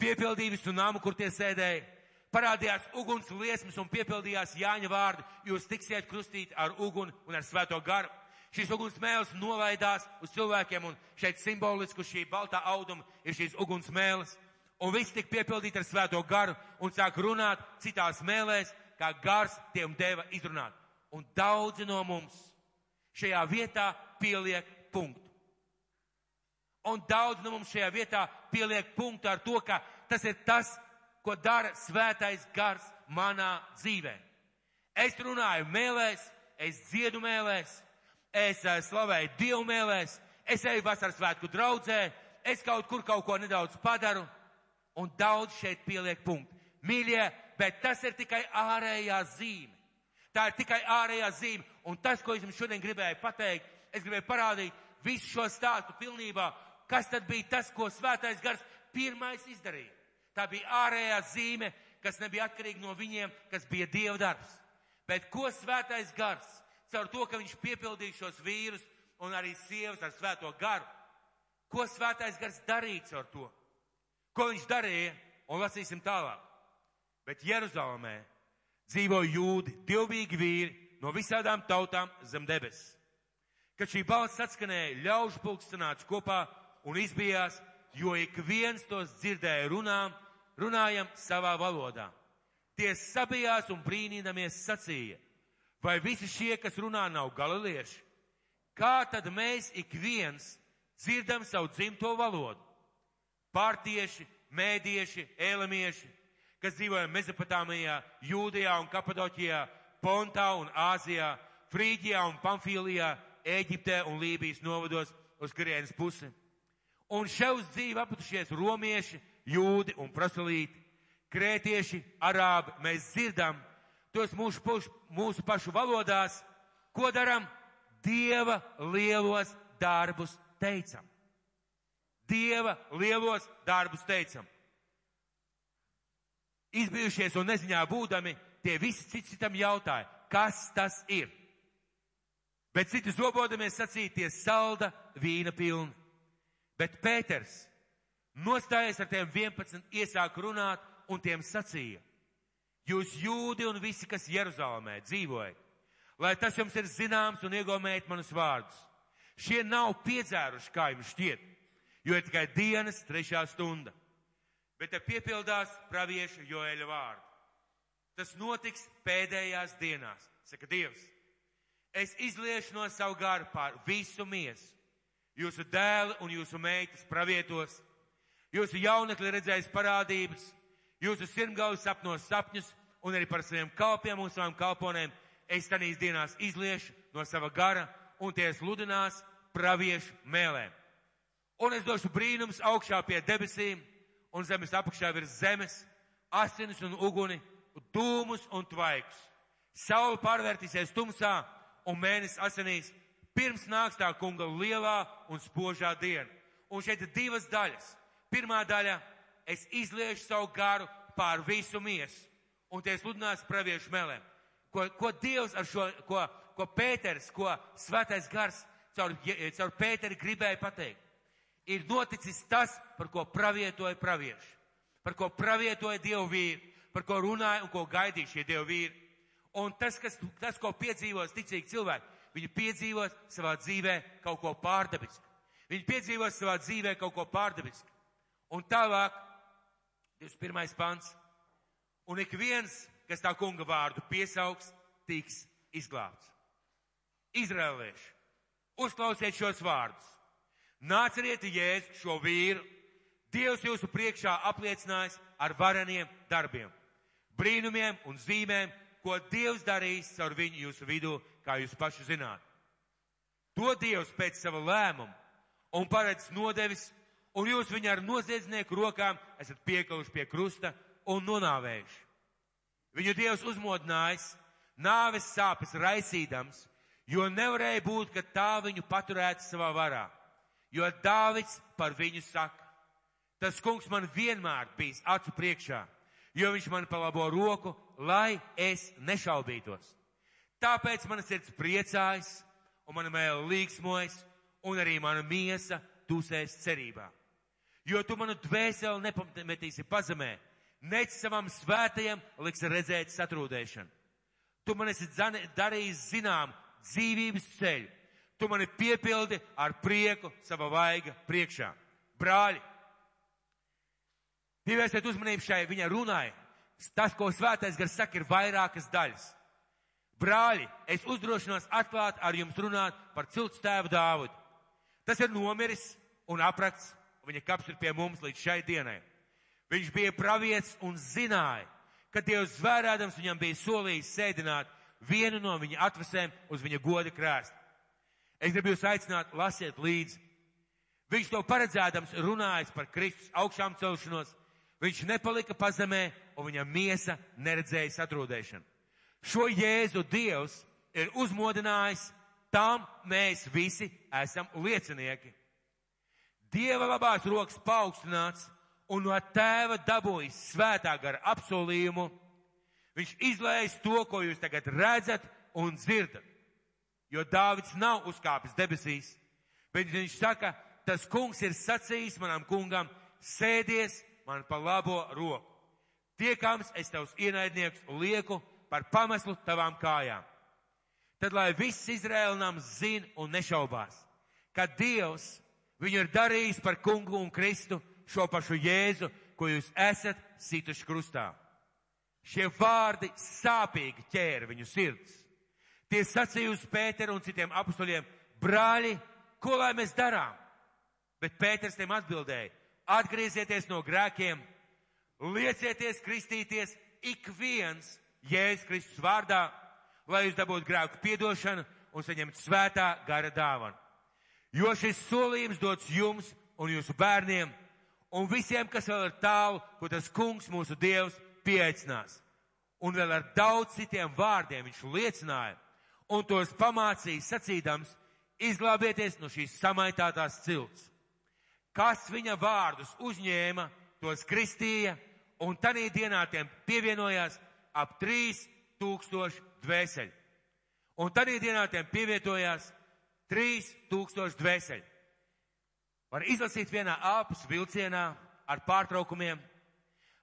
piepildīja visu namu, kur tie sēdēja, parādījās uguns liesmas un piepildījās Jāņa vārdu, jūs tiksiet krustīti ar uguni un ar svēto garu. Šīs uguns mēls nolaidās uz cilvēkiem un šeit simboliski šī baltā auduma ir šīs uguns mēles. Un viss tika piepildīti ar svēto garu un sāk runāt citās mēlēs, kā gars tiem deva izrunāt. Un daudzi no mums šajā vietā pieliek punktu. Un daudz no mums šajā vietā pieliek punktu ar to, ka tas ir tas, ko dara svētais gars manā dzīvē. Es runāju mēlēs, es dziedu mēlēs, es uh, slavēju Dievu mēlēs, es eju vasaras svētku draudzē, es kaut kur kaut ko nedaudz padaru, un daudz šeit pieliek punktu. Mīļie, bet tas ir tikai ārējā zīme. Tā ir tikai ārējā zīme, un tas, ko es jums šodien gribēju pateikt, es gribēju parādīt visu šo stāstu pilnībā, kas tad bija tas, ko svētais gars pirmais izdarīja. Tā bija ārējā zīme, kas nebija atkarīga no viņiem, kas bija Dieva darbs. Bet ko svētais gars, caur to, ka viņš piepildīja šos vīrus un arī sievas ar svēto garu, ko svētais gars darīja caur to? Ko viņš darīja? Un lasīsim tālāk. Bet Jeruzalemē dzīvo jūdi, divīgi vīri no visādām tautām zem debesis. Kad šī balss atskanēja, ļaužu pulks sanāca kopā un izbijās, jo ik viens tos dzirdēja runām, runājam savā valodā. Tie sabijās un brīnīdamies sacīja, vai visi šie, kas runā, nav galilieši? Kā tad mēs ik viens dzirdam savu dzimto valodu? Pārtieši, mēdieši, ēlamieši, kas dzīvoja Mezopotāmijā, Jūdijā un Kapadoķijā, Pontā un Āzijā, Frīģijā un Pamfīlijā, Ēģiptē un Lībijas novados uz Grienas pusi. Un šeit uz dzīvi apatušies romieši, jūdi un proselīti, krētieši, arābi, mēs dzirdam tos mūsu, puš, mūsu pašu valodās, ko daram? Dieva lielos darbus teicam. Dieva lielos darbus teicam. Izbijušies un neziņā būdami, tie visi cits citam jautāja, kas tas ir. Bet citi zobodamies sacīties salda vīna pilni. Bet Pēters nostājies ar tiem 11, iesāk runāt un tiem sacīja, jūs jūdi un visi, kas Jeruzalemē dzīvojat, lai tas jums ir zināms un iegomējat manus vārdus. Šie nav piedzēruši, kā jums šķiet, jo ir tikai dienas trešā stunda. Bet te piepildās pravieša Joēļa vārdu. Tas notiks pēdējās dienās, saka Dievs. Es izliešu no savu garu pār visu miesu. Jūsu dēli un jūsu meitas pravietos, Jūsu jaunekļi redzējis parādības, jūsu sirmgalvi sapnos sapņus un arī par saviem kalpiem un savām kalponēm es tanīs dienās izliešu no sava gara un tie sludinās praviešu mēlēm. Un es došu brīnums augšā pie debesīm un zemes apakšā virs zemes, asinis un uguni, dūmus un tvaikus. Saula pārvērtīsies tumsā un mēnesis asinīs, pirms nāks tā kunga lielā un spožā diena. Un šeit ir divas daļas. Pirmā daļa - es izliešu savu garu pār visu miesu, un tie sludinās praviešu melēm. Ko, ko Dievs ar šo, ko, ko Pēters, ko svētais gars caur, caur Pēteri gribēja pateikt. Ir noticis tas, par ko pravietoja pravieši, par ko pravietoja Dievu vīri, par ko runāja un ko gaidīja šie Dievu vīri. Un tas, kas, tas, ko piedzīvos ticīgi cilvēki, viņi piedzīvos savā dzīvē kaut ko pārdabisku. Viņi piedzīvos savā dzīvē kaut ko pārdabisku. Un tālāk, 21. pants. Un ik viens, kas tā kunga vārdu piesaugs, tiks izglābts. Izrēlieši, uzklausiet šos vārdus. Nāciet jēzu šo vīru. Dievs jūsu priekšā apliecinājis ar vareniem darbiem, brīnumiem un zīmēm, ko Dievs darīs caur viņu jūsu vidū, kā jūs paši zināt. To Dievs pēc sava lēmuma un paredz nodevis un jūs viņu ar noziedznieku rokām esat piekaluši pie krusta un nonāvējuši. Viņu Dievs uzmodinājis, nāves sāpes raisīdams, jo nevarēja būt, ka tā viņu paturētu savā varā, jo Dāvids par viņu saka, tas kungs man vienmēr bijis acu priekšā, jo viņš man palabo roku, lai es nešaubītos. Tāpēc mana sirds priecājas, un mana mēla līksmojas, un arī mana miesa tusēs cerībā. Jo tu manu dvēseli nepametīsi pazemē, nec savam svētajam liks redzēt satrūdēšanu. Tu man esi darījis zinām dzīvības ceļu. Tu mani piepildi ar prieku sava vaiga priekšā. Brāļi, pievērsiet uzmanību šai viņa runai. Tas, ko svētais gars saka, ir vairākas daļas. Brāļi, es uzdrošinos atklāt ar jums runāt par cilts tēvu Dāvudu. Tas ir nomiris un aprakts, un viņa kaps ir pie mums līdz šai dienai. Viņš bija pravietis un zināja, ka Dievs zvērādams viņam bija solījis sēdināt vienu no viņa atvasēm uz viņa goda krēsta. Es gribu jūs aicināt, lasiet līdzi. Viņš to paredzēdams runājis par Kristus augšām celšanos, viņš nepalika pazemē un viņa miesa neredzēja satrūdēšanu. Šo Jēzu Dievs ir uzmodinājis, tam mēs visi esam liecinieki. Dieva labās rokas paaugstināts un no tēva dabūjis svētā gara apsolījumu. Viņš izlējas to, ko jūs tagad redzat un dzirdat. Jo Dāvids nav uzkāpis debesīs, bet viņš saka, tas kungs ir sacījis manam kungam, sēdies man pa labo roku. Tiekams es tavs ienaidnieks lieku par pameslu tavām kājām. Tad lai viss Izraēla nams zina un nešaubās, ka Dievs viņu ir darījis par kungu un Kristu šo pašu Jēzu, ko jūs esat situši krustā. Šie vārdi sāpīgi ķēra viņu sirds. Tie sacīja uz Pēteru un citiem apstuļiem, brāļi, ko lai mēs darām? Bet Pēters tiem atbildēja, atgriezieties no grēkiem, liecieties kristīties ik viens Jēzus Kristus vārdā, lai jūs dabūtu grēku piedošanu un saņemtu svētā gara dāvanu. Jo šis solījums dots jums un jūsu bērniem un visiem, kas vēl ir tālu, ko tas kungs mūsu Dievs pieaicinās. Un vēl ar daudz citiem vārdiem viņš liecināja un tos pamācīja sacīdams, izglābieties no šīs samaitātās cilts. Kas viņa vārdus uzņēma, tos kristīja, un tanī dienā tiem pievienojās ap 3000 dvēseļu. Un tad dienā tiem pievietojās 3000 dvēseļu. Var izlasīt vienā āpus vilcienā ar pārtraukumiem.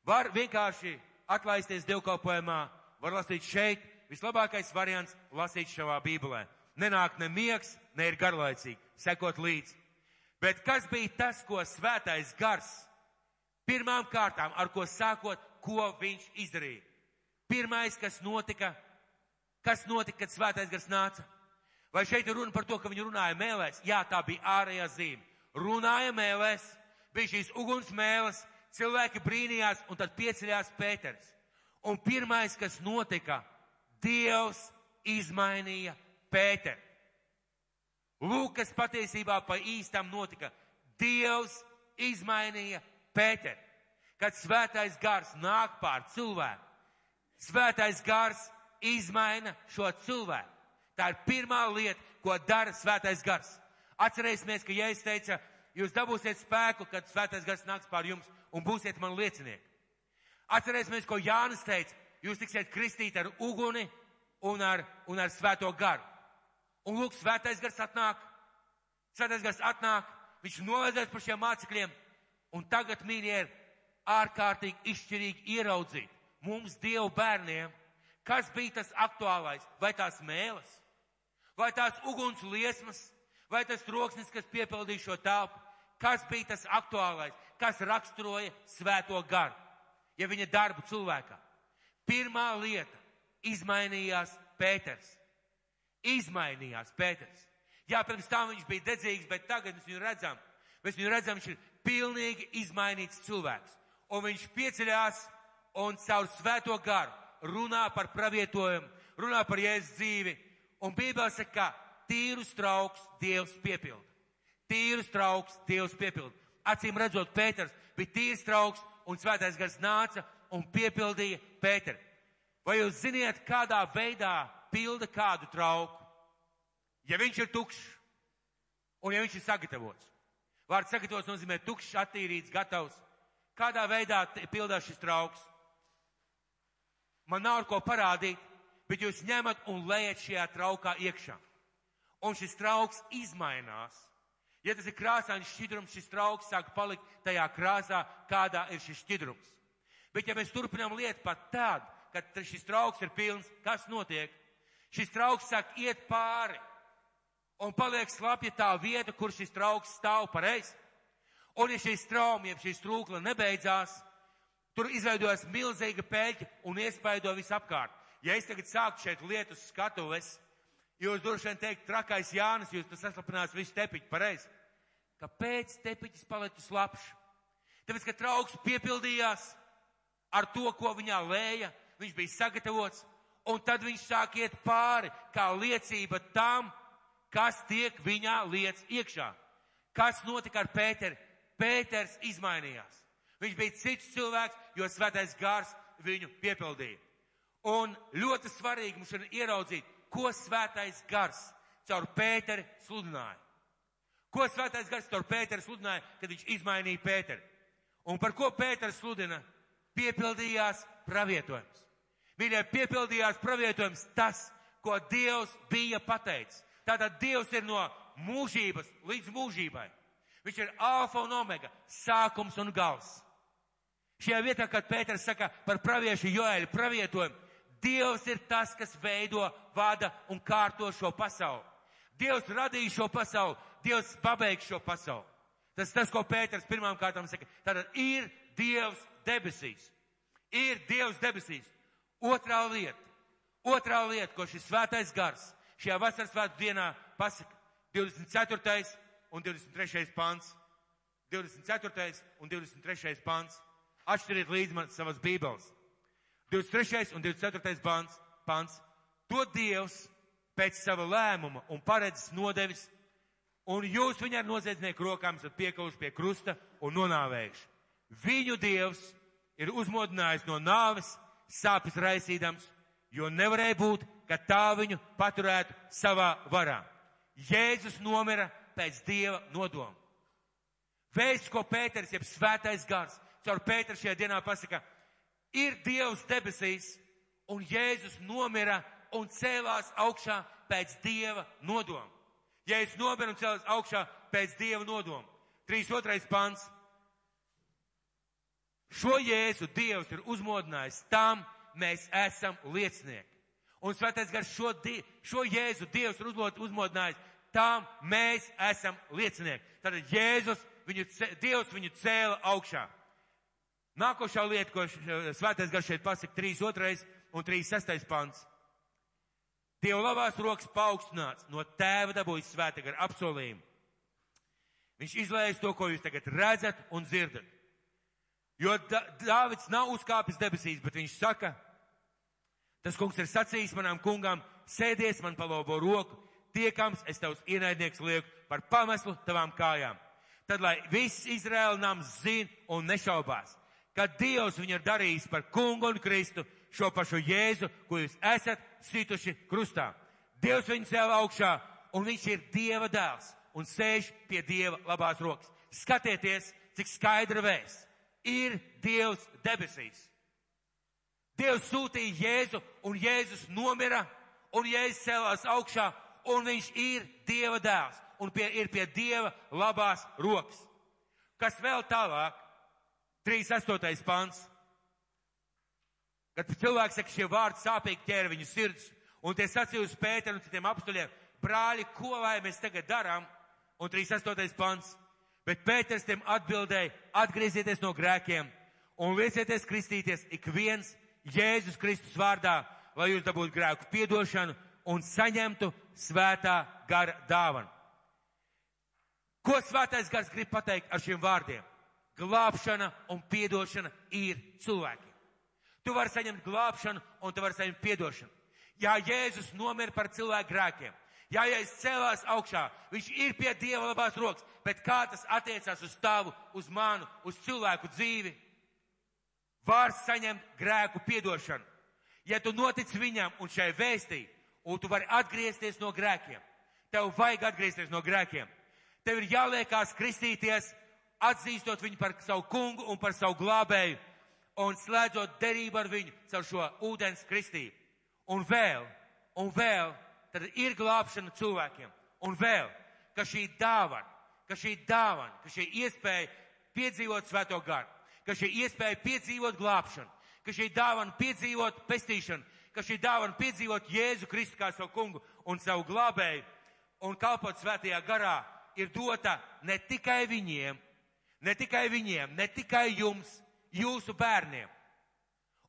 Var vienkārši atlaisties dievkalpojumā, var lasīt šeit. Vislabākais variants - lasīt šajā bībelē. Nenāk ne miegs, ne ir garlaicīgi, sekot līdzi. Bet kas bija tas, ko svētais gars pirmām kārtām, ar ko sākot, ko viņš izdarīja? Pirmais, kas notika, kas notika, kad svētais gars nāca? Vai šeit ir runa par to, ka viņi runāja mēlēs? Jā, tā bija ārējā zīme. Runāja mēlēs, bija šīs uguns mēles, cilvēki brīnījās, un tad pieceļās Pēters. Un pirmais, kas notika, Dievs izmainīja Pēteru. Lūk, kas patiesībā pa īstam notika. Dievs izmainīja Pēteru. Kad svētais gars nāk pār cilvēku, Svētais gars izmaina šo cilvēku. Tā ir pirmā lieta, ko dara svētais gars. Atcerēsimies, ka Jēzus teica, jūs dabūsiet spēku, kad svētais gars nāks pār jums un būsiet man liecinieki. Atcerēsimies, ko Jānis teica, jūs tiksiet kristīti ar uguni un ar, un ar svēto garu. Un lūk, svētais gars atnāk, svētais gars atnāk, viņš nolaidzēs par šiem mācekļiem, un tagad, mīļie, ir ārkārtīgi izšķirīgi ieraudzīt mums, Dievu bērniem, kas bija tas aktuālais? Vai tās mēles, vai tās uguns liesmas, vai tas troksnis, kas piepildīja šo telpu? Kas bija tas aktuālais, kas raksturoja svēto garu, ja viņa darbu cilvēkā? Pirmā lieta - izmainījās Pēters. Izmainījās Pēters. Jā, pirms tam viņš bija dedzīgs, bet tagad mēs viņu redzam. Mēs viņu redzam, viņš ir pilnīgi izmainīts cilvēks. Un viņš pieceļās un caur svēto garu runā par pravietojumu, runā par jēzus dzīvi. Un Bībelē saka, ka tīrus trauks Dievs piepild. Tīrus trauks Dievs piepild. Acīm redzot, Pēters bija tīrs trauks un svētais gars nāca un piepildīja Pēteru. Vai jūs ziniet, kādā veidā pilda kādu trauku? Ja viņš ir tukšs un ja viņš ir sagatavots. Vārds sagatavots nozīmē tukšs, attīrīts, gatavs. Kādā veidā pildās šis trauks? man nav ar ko parādīt, bet jūs ņemat un lejat šajā traukā iekšā. Un šis trauks izmainās. Ja tas ir krāsains šķidrums, šis trauks sāk palikt tajā krāsā, kādā ir šis šķidrums. Bet ja mēs turpinām lietu pat tad, kad šis trauks ir pilns, kas notiek? Šis trauks sāk iet pāri un paliek slapja tā vieta, kur šis trauks stāv pareizi. Un ja šī strauma, ja šī strūkla nebeidzās, tur izveidojas milzīga pēļķa un iespaido visapkārt. Ja es tagad sāku šeit lietu skatuves, jūs droši vien teikt, trakais Jānis, jūs tas saslapinās visu tepiķu pareizi. Kāpēc tepiķis palicis labs? Tāpēc, ka trauks piepildījās ar to, ko viņā lēja, viņš bija sagatavots, un tad viņš sāk iet pāri, kā liecība tam, kas tiek viņā liec iekšā. Kas notika ar Pēteri? Pēters izmainījās. Viņš bija cits cilvēks, jo svētais gars viņu piepildīja. Un ļoti svarīgi mums ir ieraudzīt, ko svētais gars caur Pēteri sludināja. Ko svētais gars caur Pēteri sludināja, kad viņš izmainīja Pēteri. Un par ko Pēters sludina? Piepildījās pravietojums. Mīļie, piepildījās pravietojums tas, ko Dievs bija pateicis. Tātad Dievs ir no mūžības līdz mūžībai. Viņš ir alfa un omega, sākums un gals. Šajā vietā, kad Pēters saka par praviešu Joēļu pravietojumu, Dievs ir tas, kas veido, vada un kārto šo pasauli. Dievs radīja šo pasauli, Dievs pabeigs šo pasauli. Tas tas, ko Pēters pirmām kārtām saka. Tātad ir Dievs debesīs. Ir Dievs debesīs. Otrā lieta. Otrā lieta, ko šis svētais gars šajā vasaras svētku dienā pasaka. 24. un 23. pants. 24. un 23. pants. Atšķiriet līdzi man savas bībeles. 23. un 24. pants, pants. To Dievs pēc sava lēmuma un paredzes nodevis, un jūs viņu ar noziedznieku rokām esat piekaluši pie krusta un nonāvējuši. Viņu Dievs ir uzmodinājis no nāves, sāpes raisīdams, jo nevarēja būt, ka tā viņu paturētu savā varā. Jēzus nomira pēc Dieva nodoma. Vēsts, ko Pēters, jeb svētais gars, caur Pēteru šajā dienā pasaka, ir Dievs debesīs, un Jēzus nomira un cēlās augšā pēc Dieva nodoma. Jēzus nomira un cēlās augšā pēc Dieva nodoma. 3.2. pants. Šo Jēzu Dievs ir uzmodinājis, tam mēs esam liecinieki. Un svētais gars šo, die, šo Jēzu Dievs ir uzmodinājis, tam mēs esam liecinieki. Tātad Jēzus, viņu, Dievs viņu cēla augšā. Nākošā lieta, ko svētais gars šeit pasaka, 3.2. un 3.6. pants. Dieva labās rokas paaugstināts, no tēva dabūjis svēta gara apsolījumu. Viņš izlējas to, ko jūs tagad redzat un dzirdat. Jo Dāvids nav uzkāpis debesīs, bet viņš saka, tas kungs ir sacījis manām kungām, sēdies man pa labo roku, tiekams es tavs ienaidnieks lieku par pameslu tavām kājām. Tad, lai viss Izraēla nams zina un nešaubās, ka Dievs viņu ir darījis par kungu un Kristu, šo pašu Jēzu, ko jūs esat situši krustā. Dievs viņu cēlā augšā, un viņš ir Dieva dēls un sēž pie Dieva labās rokas. Skatieties, cik skaidra vēs. Ir Dievs debesīs. Dievs sūtīja Jēzu, un Jēzus nomira, un Jēzus cēlās augšā, un viņš ir Dieva dēls, un pie, ir pie Dieva labās rokas. Kas vēl tālāk? 38. pants. Kad cilvēks saka, šie vārdi sāpīgi ķēra viņu sirds, un tie sacīja uz Pēteru un citiem apstuļiem, brāļi, ko lai mēs tagad darām? Un 38. pants. Bet Pēters tiem atbildēja, atgriezieties no grēkiem un liecieties kristīties ik viens Jēzus Kristus vārdā, lai jūs dabūtu grēku piedošanu un saņemtu svētā gara dāvanu. Ko svētais gars grib pateikt ar šiem vārdiem? Glābšana un piedošana ir cilvēkiem. Tu vari saņemt glābšanu un tu vari saņemt piedošanu. Jā, Jēzus nomira par cilvēku grēkiem. Jā, Jēzus cēlās augšā, viņš ir pie Dieva labās rokas, bet kā tas attiecās uz tavu, uz manu, uz cilvēku dzīvi? Var saņemt grēku piedošanu. Ja tu notic viņam un šai vēstī, un tu vari atgriezties no grēkiem, tev vajag atgriezties no grēkiem. Tev ir jāliekās kristīties atzīstot viņu par savu kungu un par savu glābēju un slēdzot derību ar viņu caur šo ūdens kristību. un vēl, un vēl, tad ir glābšana cilvēkiem. Un vēl, ka šī dāvana, ka šī dāvana, ka šī iespēja piedzīvot svēto garu, ka šī iespēja piedzīvot glābšanu, ka šī dāvana piedzīvot pestīšanu, ka šī dāvana piedzīvot Jēzu Kristu kā savu kungu un savu glābēju un kalpot svētajā garā ir dota ne tikai viņiem, ne tikai viņiem, ne tikai jums, jūsu bērniem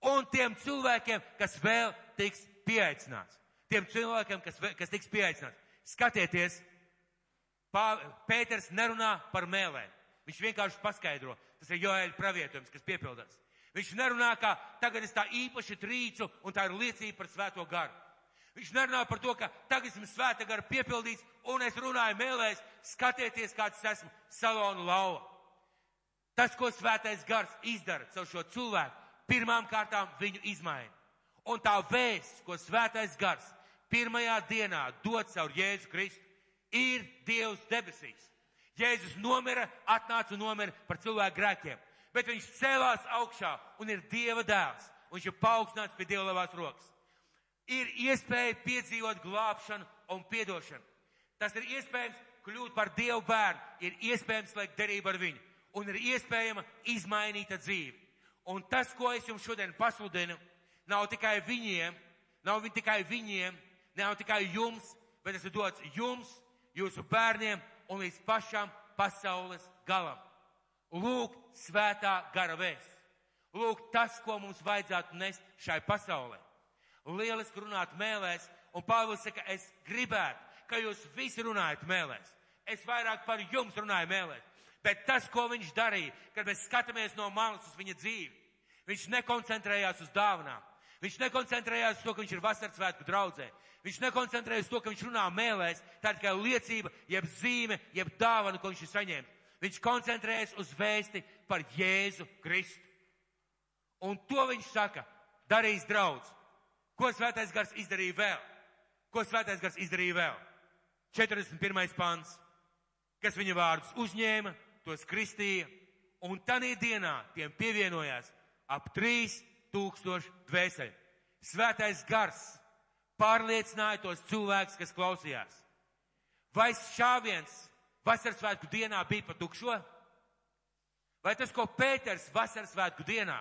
un tiem cilvēkiem, kas vēl tiks pieaicināts. Tiem cilvēkiem, kas, kas tiks pieaicināts. Skatieties, Pā, Pēters nerunā par mēlēm. Viņš vienkārši paskaidro. Tas ir Joēļa pravietojums, kas piepildās. Viņš nerunā, ka tagad es tā īpaši trīcu un tā ir liecība par svēto garu. Viņš nerunā par to, ka tagad esmu svēta gara piepildīts un es runāju mēlēs, skatieties, kāds esmu salonu lauva. Tas, ko svētais gars izdara caur šo cilvēku, pirmām kārtām viņu izmaina. Un tā vēsts, ko svētais gars pirmajā dienā dod caur Jēzu Kristu, ir Dievs debesīs. Jēzus nomira, atnāca un nomira par cilvēku grēkiem, bet viņš cēlās augšā un ir Dieva dēls. Viņš ir paaugstināts pie Dieva labās rokas. Ir iespēja piedzīvot glābšanu un piedošanu. Tas ir iespējams kļūt par Dievu bērnu, ir iespējams slēgt derību ar viņu un ir iespējama izmainīta dzīve. Un tas, ko es jums šodien pasludinu, nav tikai viņiem, nav tikai viņiem, nav tikai jums, bet tas ir dots jums, jūsu bērniem un līdz pašam pasaules galam. Lūk, svētā gara vēsts. Lūk, tas, ko mums vajadzētu nest šai pasaulē. Lieliski runāt mēlēs, un Pāvils saka, es gribētu, ka jūs visi runājat mēlēs. Es vairāk par jums runāju mēlēs. Bet tas, ko viņš darīja, kad mēs skatāmies no malas uz viņa dzīvi, viņš nekoncentrējās uz dāvanām. Viņš nekoncentrējās uz to, ka viņš ir vasaras svētku draudzē. Viņš nekoncentrējās uz to, ka viņš runā mēlēs, tā tikai liecība, jeb zīme, jeb dāvana, ko viņš ir saņēmis. Viņš koncentrējas uz vēsti par Jēzu Kristu. Un to viņš saka, darīs draudz. Ko svētais gars izdarīja vēl? Ko svētais gars izdarīja vēl? 41. pants, kas viņa vārdus uzņēma, tos kristīja, un tanī dienā tiem pievienojās ap 3000 dvēseli. Svētais gars pārliecināja tos cilvēkus, kas klausījās. Vai šāviens vasaras svētku dienā bija pa tukšo? Vai tas, ko Pēters vasaras svētku dienā,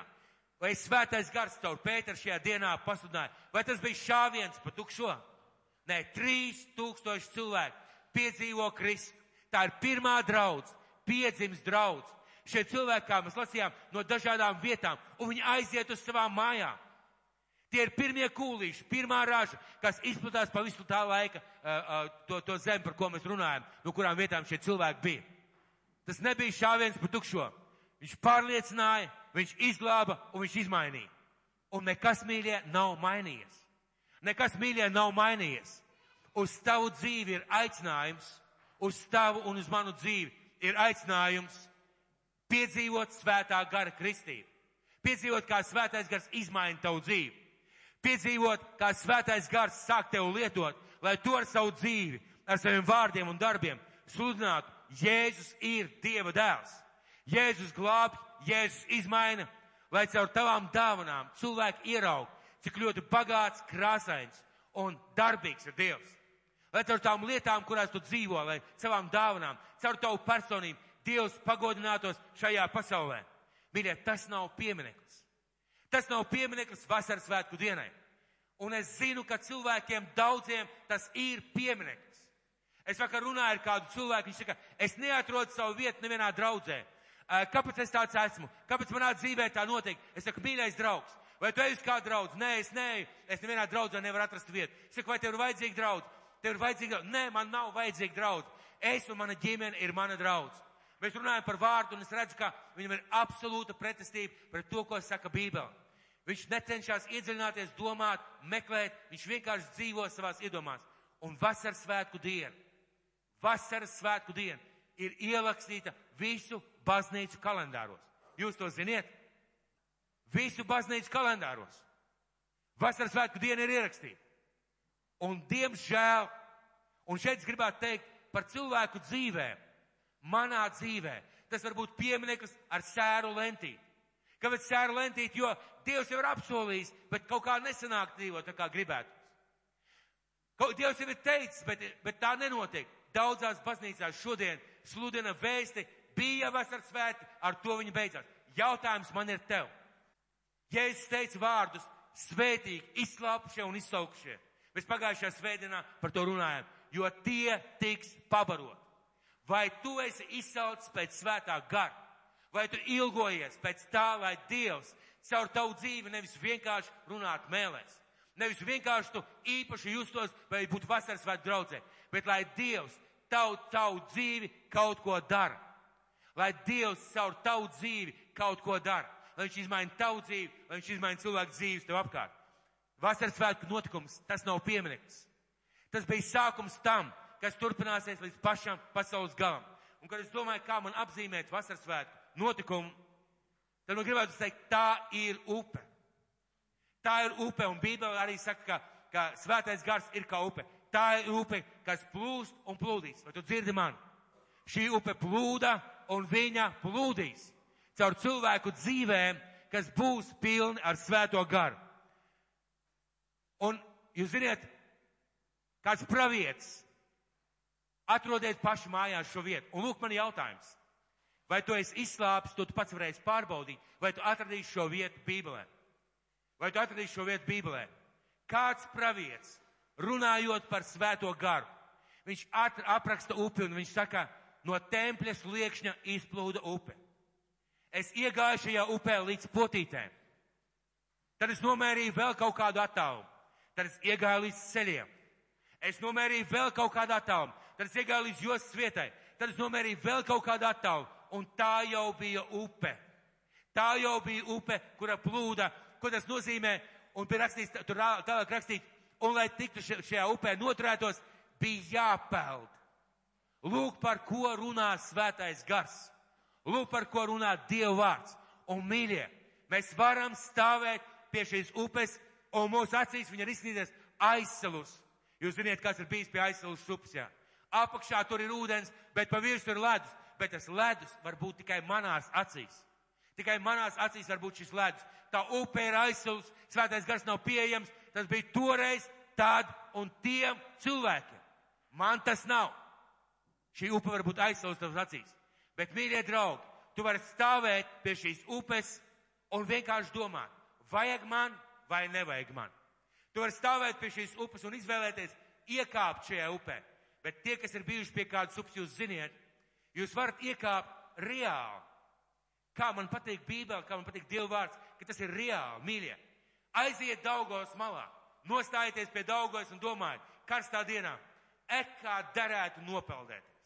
vai svētais gars caur Pēteru šajā dienā pasludināja, vai tas bija šāviens pa tukšo? Nē, 3000 cilvēku piedzīvo Kristu. Tā ir pirmā draudz, piedzims draudz. Šie cilvēki, kā mēs lasījām, no dažādām vietām, un viņi aiziet uz savām mājām. Tie ir pirmie kūlīši, pirmā raža, kas izplatās pa visu tā laika uh, uh, to, to zemi, par ko mēs runājam, no kurām vietām šie cilvēki bija. Tas nebija šāviens pa tukšo. Viņš pārliecināja, viņš izglāba un viņš izmainīja. Un nekas, mīļie, nav mainījies. Nekas, mīļie, nav mainījies. Uz tavu dzīvi ir aicinājums, uz tavu un uz manu dzīvi ir aicinājums piedzīvot svētā gara kristību. Piedzīvot, kā svētais gars izmaina tavu dzīvi. Piedzīvot, kā svētais gars sāk tev lietot, lai to ar savu dzīvi, ar saviem vārdiem un darbiem sludinātu. Jēzus ir Dieva dēls. Jēzus glābj, Jēzus izmaina, lai caur tavām dāvanām cilvēki ieraug, cik ļoti bagāts, krāsains un darbīgs ir Dievs. Lai caur tām lietām, kurās tu dzīvo, lai savām dāvanām, caur tavu personību, Dievs pagodinātos šajā pasaulē. Mīļie, tas nav piemineklis. Tas nav piemineklis vasaras svētku dienai. Un es zinu, ka cilvēkiem daudziem tas ir piemineklis. Es vakar runāju ar kādu cilvēku, viņš saka, es neatrodu savu vietu nevienā draudzē. Kāpēc es tāds esmu? Kāpēc manā dzīvē tā notiek? Es saku, mīļais draugs, vai tu ej uz kādu draudz? Nē, es neeju. Es nevienā draudzē nevaru atrast vietu. Es saku, vai tev ir vajadzīga draudz? Tev ir vajadzīga, nē, man nav vajadzīga draudz. Es un mana ģimene ir mana draudz. Mēs runājam par vārdu, un es redzu, ka viņam ir absolūta pretestība pret to, ko saka Bībele. Viņš necenšas iedziļināties, domāt, meklēt, viņš vienkārši dzīvo savās iedomās. Un vasaras svētku diena, vasaras svētku diena ir ierakstīta visu baznīcu kalendāros. Jūs to ziniet? Visu baznīcu kalendāros. Vasaras svētku diena ir ierakstīta. Un, diemžēl, un šeit es gribētu teikt par cilvēku dzīvēm, manā dzīvē, tas var būt piemineklis ar sēru lentī. Kāpēc sēra lentīt, jo Dievs jau ir apsolījis, bet kaut kā nesanāk dzīvot tā kā gribētu. Kaut Dievs jau ir teicis, bet, bet tā nenotiek. Daudzās baznīcās šodien sludina vēsti, bija vasaras svētki, ar to viņi beidzās. Jautājums man ir tev. Ja es teicu vārdus svētīgi, izslāpušie un izsaukšie, mēs pagājušajā svētdienā par to runājam, jo tie tiks pabarot. Vai tu esi izsaucis pēc svētā gara? Vai tu ilgojies pēc tā, lai Dievs caur tavu dzīvi nevis vienkārši runātu mēlēs, nevis vienkārši tu īpaši justos vai būtu vasaras vai draudzē, bet lai Dievs tavu, tavu dzīvi kaut ko dara. Lai Dievs caur tavu dzīvi kaut ko dara. Lai viņš izmaina tavu dzīvi, lai viņš izmaina cilvēku dzīves tev apkārt. Vasaras svētku notikums, tas nav piemineklis. Tas bija sākums tam, kas turpināsies līdz pašam pasaules galam. Un, kad es domāju, kā man apzīmēt vasaras svētku notikumu, tad man gribētu teikt, tā ir upe. Tā ir upe, un Bībele arī saka, ka, ka svētais gars ir kā upe. Tā ir upe, kas plūst un plūdīs. Vai tu dzirdi mani? Šī upe plūda un viņa plūdīs caur cilvēku dzīvēm, kas būs pilni ar svēto garu. Un jūs ziniet, kāds pravietis Atrodiet paši mājās šo vietu. Un lūk man jautājums. Vai tu esi izslāpis, to tu pats varēsi pārbaudīt, vai tu atradīsi šo vietu Bībelē? Vai tu atradīsi šo vietu Bībelē? Kāds pravietis, runājot par svēto garu, viņš apraksta upi un viņš saka, no tempļa sliekšņa izplūda upe. Es iegāju šajā upē līdz potītēm. Tad es nomērīju vēl kaut kādu attālumu. Tad es iegāju līdz ceļiem. Es nomērīju vēl kaut kādu attālumu tad es iegāju līdz jostas vietai, tad es nomērīju vēl kaut kādu attālu, un tā jau bija upe. Tā jau bija upe, kura plūda, ko tas nozīmē, un pie rakstīts, tur tālāk rakstīt, un lai tiktu šajā upē noturētos, bija jāpeld. Lūk, par ko runā svētais gars. Lūk, par ko runā Dieva vārds. Un, mīļie, mēs varam stāvēt pie šīs upes, un mūsu acīs viņa ir izsnīdies aizsalus. Jūs ziniet, kas ir bijis pie aizsalus upes, jā apakšā tur ir ūdens, bet pa virsmu ir ledus. Bet tas ledus var būt tikai manās acīs. Tikai manās acīs var būt šis ledus. Tā upe ir aizsūs, svētais gars nav pieejams. Tas bija toreiz, tad un tiem cilvēkiem. Man tas nav. Šī upe var būt aizsūs tavas acīs. Bet, mīļie draugi, tu vari stāvēt pie šīs upes un vienkārši domāt, vajag man vai nevajag man. Tu vari stāvēt pie šīs upes un izvēlēties iekāpt šajā upē. Bet tie, kas ir bijuši pie kādas upes, jūs ziniet, jūs varat iekāpt reāli. Kā man patīk Bībele, kā man patīk Dieva vārds, ka tas ir reāli, mīļie. Aiziet Daugos malā, nostājieties pie Daugos un domājiet, karstā dienā, ek kā derētu nopeldēties.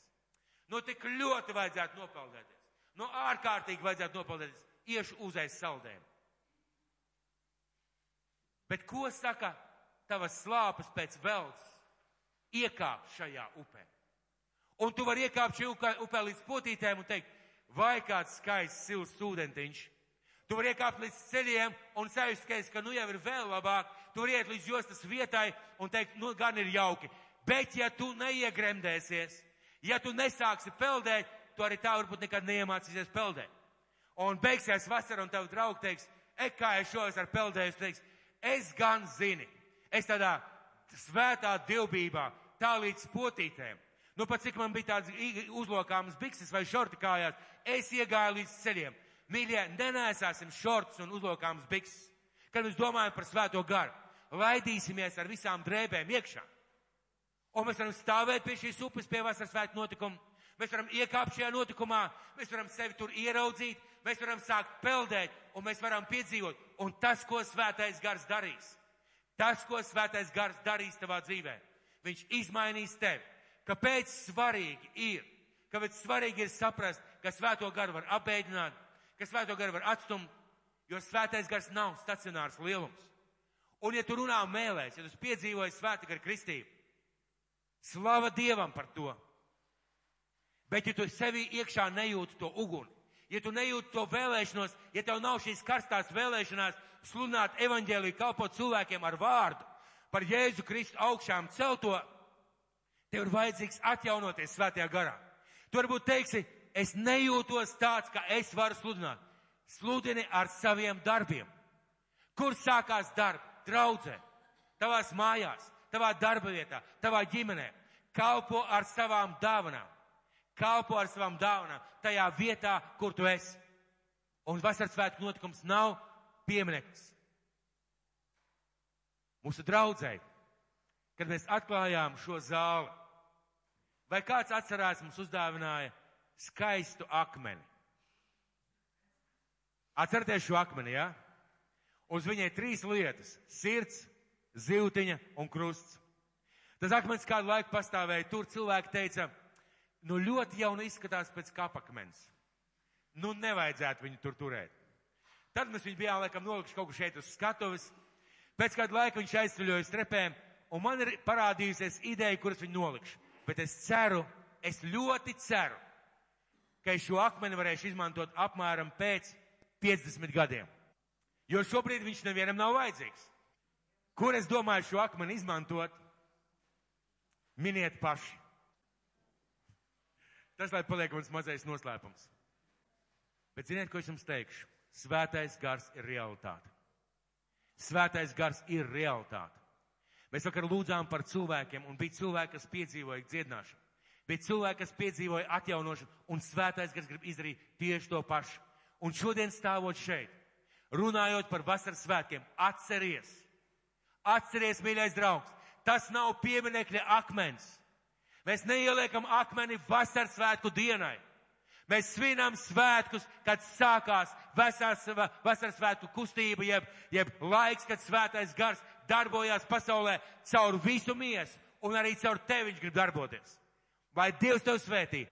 No tik ļoti vajadzētu nopeldēties. No ārkārtīgi vajadzētu nopeldēties. Iešu uzēs saldēm. Bet ko saka tavas slāpes pēc veltes? iekāpt šajā upē. Un tu vari iekāpt šajā upē, līdz potītēm un teikt, vai kāds skaists silts ūdentiņš. Tu vari iekāpt līdz ceļiem un sajusties, ka nu jau ir vēl labāk. Tu vari iet līdz jostas vietai un teikt, nu gan ir jauki. Bet ja tu neiegremdēsies, ja tu nesāksi peldēt, tu arī tā varbūt nekad neiemācīsies peldēt. Un beigsies vasara un tev draugi teiks, e kā es šovasar peldēju, teiks, es gan zini. Es tādā svētā dievbībā tā līdz potītēm. Nu, pat cik man bija tāds uzlokāmas bikses vai šorti kājās, es iegāju līdz ceļiem. Mīļie, nenēsāsim šortus un uzlokāmas bikses. Kad mēs domājam par svēto garu, laidīsimies ar visām drēbēm iekšā. Un mēs varam stāvēt pie šīs upes pie vasaras svētku notikuma. Mēs varam iekāpt šajā notikumā, mēs varam sevi tur ieraudzīt, mēs varam sākt peldēt un mēs varam piedzīvot. Un tas, ko svētais gars darīs, tas, ko svētais gars darīs tavā dzīvē viņš izmainīs tevi. Kāpēc svarīgi ir? Kāpēc svarīgi ir saprast, ka svēto garu var apēdināt, ka svēto garu var atstumt, jo svētais gars nav stacionārs lielums. Un ja tu runā mēlēs, ja tu piedzīvoji svēta gara kristību, slava Dievam par to. Bet ja tu sevi iekšā nejūti to uguni, ja tu nejūti to vēlēšanos, ja tev nav šīs karstās vēlēšanās sludināt evaņģēliju, kalpot cilvēkiem ar vārdu, par Jēzu Kristu augšām celto, tev ir vajadzīgs atjaunoties svētajā garā. Tu varbūt teiksi, es nejūtos tāds, ka es varu sludināt. sludini ar saviem darbiem. Kur sākās darbs? Draudzē, tavās mājās, tavā darba vietā, tavā ģimenē. Kalpo ar savām dāvanām. Kalpo ar savām dāvanām tajā vietā, kur tu esi. Un vasaras svētku notikums nav piemineklis. Mūsu draudzēji, kad mēs atklājām šo zāli, vai kāds atcerās mums uzdāvināja skaistu akmeni? Atcerieties šo akmeni, jā? Ja? Uz viņai trīs lietas - sirds, zivtiņa un krusts. Tas akmens kādu laiku pastāvēja tur, cilvēki teica, nu ļoti jau izskatās pēc kapakmens. Nu nevajadzētu viņu tur turēt. Tad mēs viņu bijām laikam nolikuši kaut kur šeit uz skatuves. Pēc kādu laiku viņš aizceļoja strepēm, un man ir parādījusies ideja, kuras viņu nolikšu. Bet es ceru, es ļoti ceru, ka es šo akmeni varēšu izmantot apmēram pēc 50 gadiem. Jo šobrīd viņš nevienam nav vajadzīgs. Kur es domāju šo akmeni izmantot? Miniet paši. Tas, lai paliek mans mazais noslēpums. Bet ziniet, ko es jums teikšu? Svētais gars ir realitāte. Svētais gars ir realitāte. Mēs vakar lūdzām par cilvēkiem, un bija cilvēki, kas piedzīvoja dziedināšanu. Bija cilvēki, kas piedzīvoja atjaunošanu, un svētais gars grib izdarīt tieši to pašu. Un šodien stāvot šeit, runājot par vasaras svētkiem, atceries, atceries, mīļais draugs, tas nav pieminekļa akmens. Mēs neieliekam akmeni vasaras svētku dienai. Mēs svinām svētkus, kad sākās vasaras, vasaras svētku kustība, jeb, jeb laiks, kad svētais gars darbojās pasaulē caur visu miesu, un arī caur tevi viņš grib darboties. Lai Dievs tev svētī,